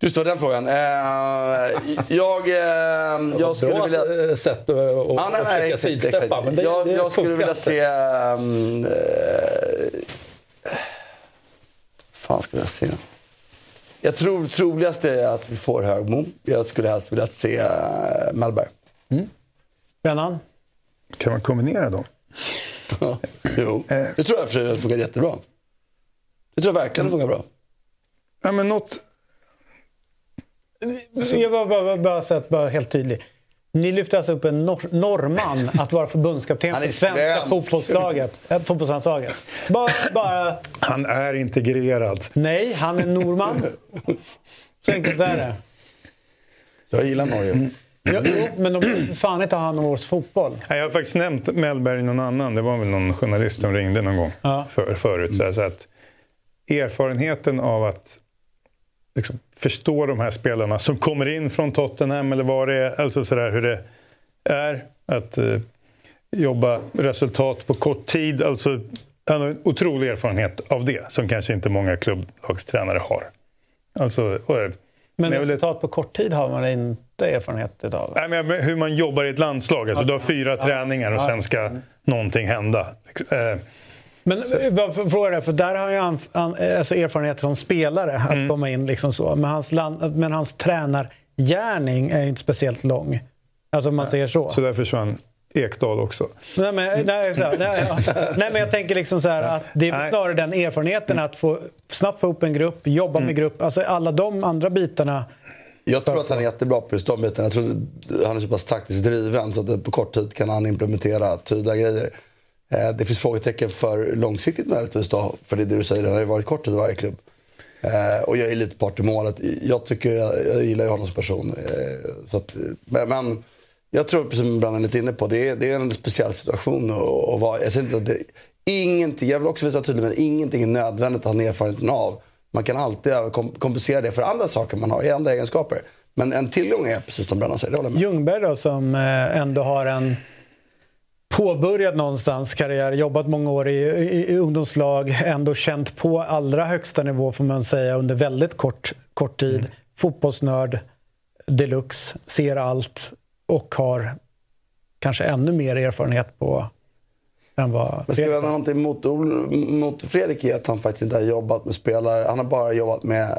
Just det, den frågan. Eh, jag, eh, jag skulle Bra vilja... eh, sätt att att- Ja, nej, att nej, försöka sidsteppa. Men det, jag det jag skulle vilja se... Um, eh, fan ska jag se? Jag tror troligast är att vi får Högmo. Jag skulle helst vilja se uh, Mellberg. Brennan? Kan man kombinera dem? Ja, jo, det tror jag för sig funkar jättebra. Det tror jag verkligen funkar bra. Ja, men något... Jag var bara, bara, bara, så att, bara helt tydlig. Ni lyfte alltså upp en nor norrman att vara förbundskapten för svenska svensk. fotbollslaget. Äh, fotbollslandslaget. Bara, bara... Han är integrerad. Nej, han är norman. Så enkelt är det. Jag gillar Norge. Ja, jo, men de fan inte ha hand om vår fotboll. Jag har faktiskt nämnt Mellberg någon annan. Det var väl någon journalist som ringde någon gång för, förut. Så, här, så att erfarenheten av att liksom, förstå de här spelarna som kommer in från Tottenham eller vad det är. Alltså så där, hur det är att eh, jobba resultat på kort tid. Alltså, han har en otrolig erfarenhet av det som kanske inte många klubblagstränare har. Alltså, och, eh, Men resultat på kort tid har man inte erfarenhet utav. Nej, men hur man jobbar i ett landslag. Alltså, du har fyra träningar och sen ska någonting hända. Eh, Men eh, bara för- fråga dig, för där har jag an, an, alltså erfarenhet som spelare att Mm. komma in liksom så. Men hans, land, men hans tränargärning är inte speciellt lång. Alltså om man säger så. Så där försvann Ekdal också. Nej men, nej, så, nej, ja. nej, men jag tänker liksom så här att det är snarare den erfarenheten att få snabbt få upp en grupp, jobba Mm. med grupp. Alltså alla de andra bitarna. Jag tror att han är jättebra på just de bitarna. Jag tror han är så pass taktiskt driven så att på kort tid kan han implementera tydliga grejer. Eh, det finns frågetecken för långsiktigt möjligtvis då. För det är det du säger, han har ju varit kort i varje klubb. Eh, Och jag är lite part i målet. Jag, tycker, jag, jag gillar ju honom som person. Eh, Så att, men, men jag tror, precis som Brannan är lite inne på, det är, det är en speciell situation. Och, och vara, jag, säger inte att det, ingenting, jag vill också visa tydligt, men ingenting är nödvändigt att ha erfarenheten av. Man kan alltid kompensera det för andra saker man har, i andra egenskaper. Men en tillgång är, precis som Brannan säger, det håller jag med. Ljungberg då som eh, ändå har en påbörjad någonstans karriär, jobbat många år i, i, i ungdomslag, ändå känt på allra högsta nivå får man säga under väldigt kort, kort tid. Fotbollsnörd deluxe, ser allt och har kanske ännu mer erfarenhet på än vad... Men ska vi ha någonting mot, mot Fredrik är att han faktiskt inte har jobbat med spelare. Han har bara jobbat med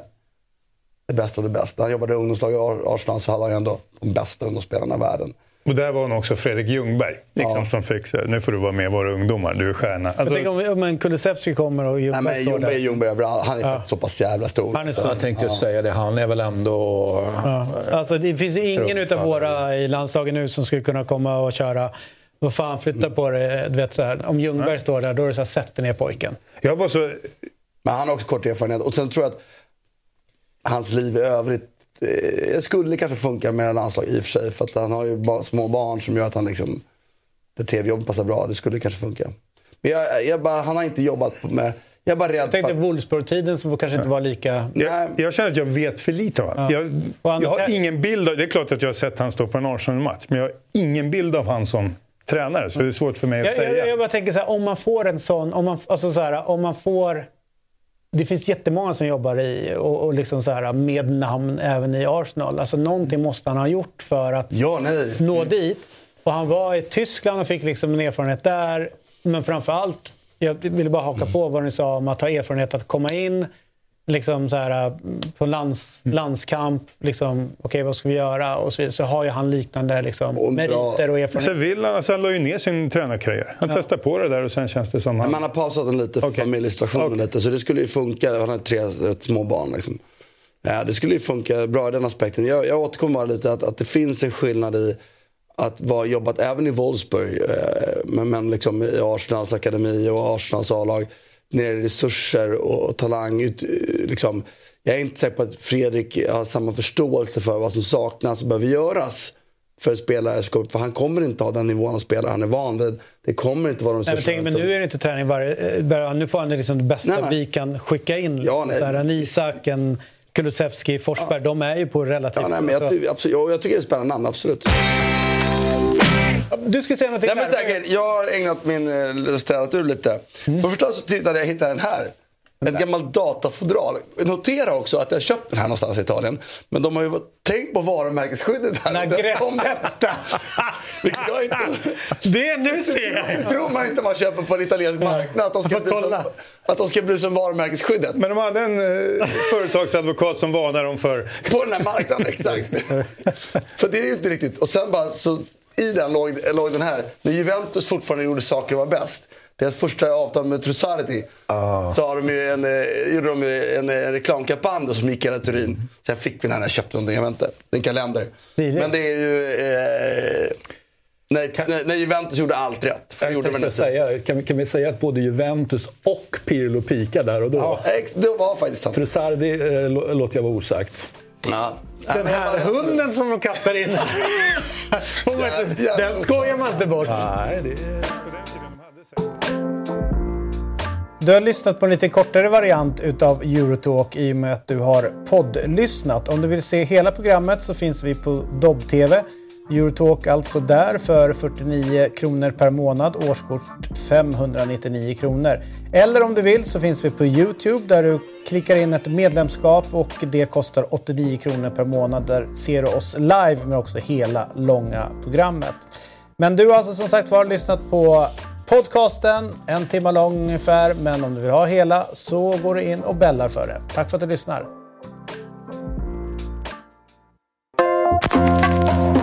det bästa av det bästa. Han jobbade i ungdomslag i Ar- Arsenal så hade han ändå de bästa ungdomsspelarna i världen. Och där var nog också Fredrik Ljungberg. Liksom, som fick så nu får du vara med våra ungdomar, du är stjärna. Jag Alltså, tänker om, om en Kulusevski kommer och Nej, Ljungberg men står Ljungberg är. Ljungberg överallt. Han är faktiskt så pass jävla stor. Han är Så- stor. Jag tänkte just säga det, han är väl ändå... Ja. Alltså, det finns ingen utav våra i landslaget nu som skulle kunna komma och köra vad fan, flytta på det. Du vet, så här. Om Ljungberg står där, då är det så här, sätt dig ner pojken. jag var så... Men han har också kort erfarenhet. Och sen tror jag att hans liv i övrigt eh, skulle kanske funka med landslag i och för sig. För att han har ju ba- små barn som gör att han liksom... Det tv-jobbet passar bra. Det skulle kanske funka. Men jag, jag bara, han har inte jobbat med... Jag är bara rädd Jag tänkte för... Wolfsburg-tiden som kanske inte var lika... Jag, jag känner att jag vet för lite. Va? Ja. Jag, jag har ingen bild av, Det är klart att jag har sett han stå på en Arsenal-match, men jag har ingen bild av han som tränare. Så det är svårt för mig att Jag, säga. jag, jag bara tänker så här, om man får en sån... Om man, alltså så här, om man får... Det finns jättemånga som jobbar i och, och liksom så här, med namn även i Arsenal. Alltså någonting måste han ha gjort för att Ja, nå dit. Och han var i Tyskland och fick liksom en erfarenhet där. Men framför allt, jag ville bara haka på vad ni sa om att ha erfarenhet att komma in liksom så här, på lands, landskamp. Liksom, Okej, vad ska vi göra? Och så, så har ju han liknande liksom, meriter och erfarenhet. Sevilla, alltså han la ju ner sin tränarkarriär. Han Ja. testade på det där och sen känns det som han... Man har pausat den lite för familjesituationen lite. Så det skulle ju funka. Han har tre rätt små barn liksom. Ja, det skulle ju funka bra i den aspekten. Jag, jag återkommer bara lite att, att det finns en skillnad i att vara jobbat även i Wolfsburg. Eh, men, men liksom i Arsenals akademi och Arsenals A-lag. När det är resurser och, och talang. Ut, liksom, jag är inte säker på att Fredrik har samma förståelse för vad som saknas och behöver göras för en spelare. För han kommer inte ha den nivån av spelare han är van vid. Det kommer inte vara de Nej, men, men nu är det inte träning varje... eh, bara- Nu får han liksom det bästa Nej, nej. vi kan skicka in. Ja, nej. så här, en Isak, en Kulusevski, Forsberg. De är ju på relativt... Ja, nej, men jag, alltså- absolut, jag, jag tycker det är spännande namn, absolut. Du ska säga någonting Nej, men säkert, jag har ägnat min, eh, städat ur lite. För det första så tittade jag hittade den här. Ett gammalt datafodral. Notera också att jag köpt den här någonstans i Italien. Men de har ju tänkt på varumärkesskyddet här. Nagretta! Vilket jag inte... Det nu ser jag! Tror man inte man köper på en italiensk marknad. Att de ska, bli som, att de ska bli som varumärkesskyddet. Men de hade en eh, företagsadvokat som varnade dem för... På den här marknaden, exakt. För det är ju inte riktigt. Och sen bara så i den låg, låg den här. När Juventus fortfarande gjorde saker och var bäst. deras första avtal med Trussardi. Så har de ju en, eh, gjorde de en, en reklamkampanj som gick hela Turin. Sen fick vi den här när jag köpte någonting, jag vet inte. En kalender. Men det är ju... Eh, när, Juventus gjorde allt rätt. För de Jag gjorde väl säga, kan, vi, kan vi säga att både Juventus och Pirlo pika där och då? Ja, det var faktiskt sant. Trussardi eh, lå- låter jag vara osagt. Ja. Den här hunden som de kastar in Den skojar man inte bort. Du har lyssnat på en lite kortare variant utav Eurotalk i och med att du har poddlyssnat. Om du vill se hela programmet så finns vi på Dobb-TV. Eurotalk alltså där för 49 kronor per månad, årskort 599 kronor. Eller om du vill så finns vi på Youtube där du klickar in ett medlemskap och det kostar 89 kronor per månad. Där ser du oss live men också hela långa programmet. Men du har alltså som sagt var lyssnat på podcasten, en timme lång ungefär. Men om du vill ha hela så går du in och bällar för det. Tack för att du lyssnar.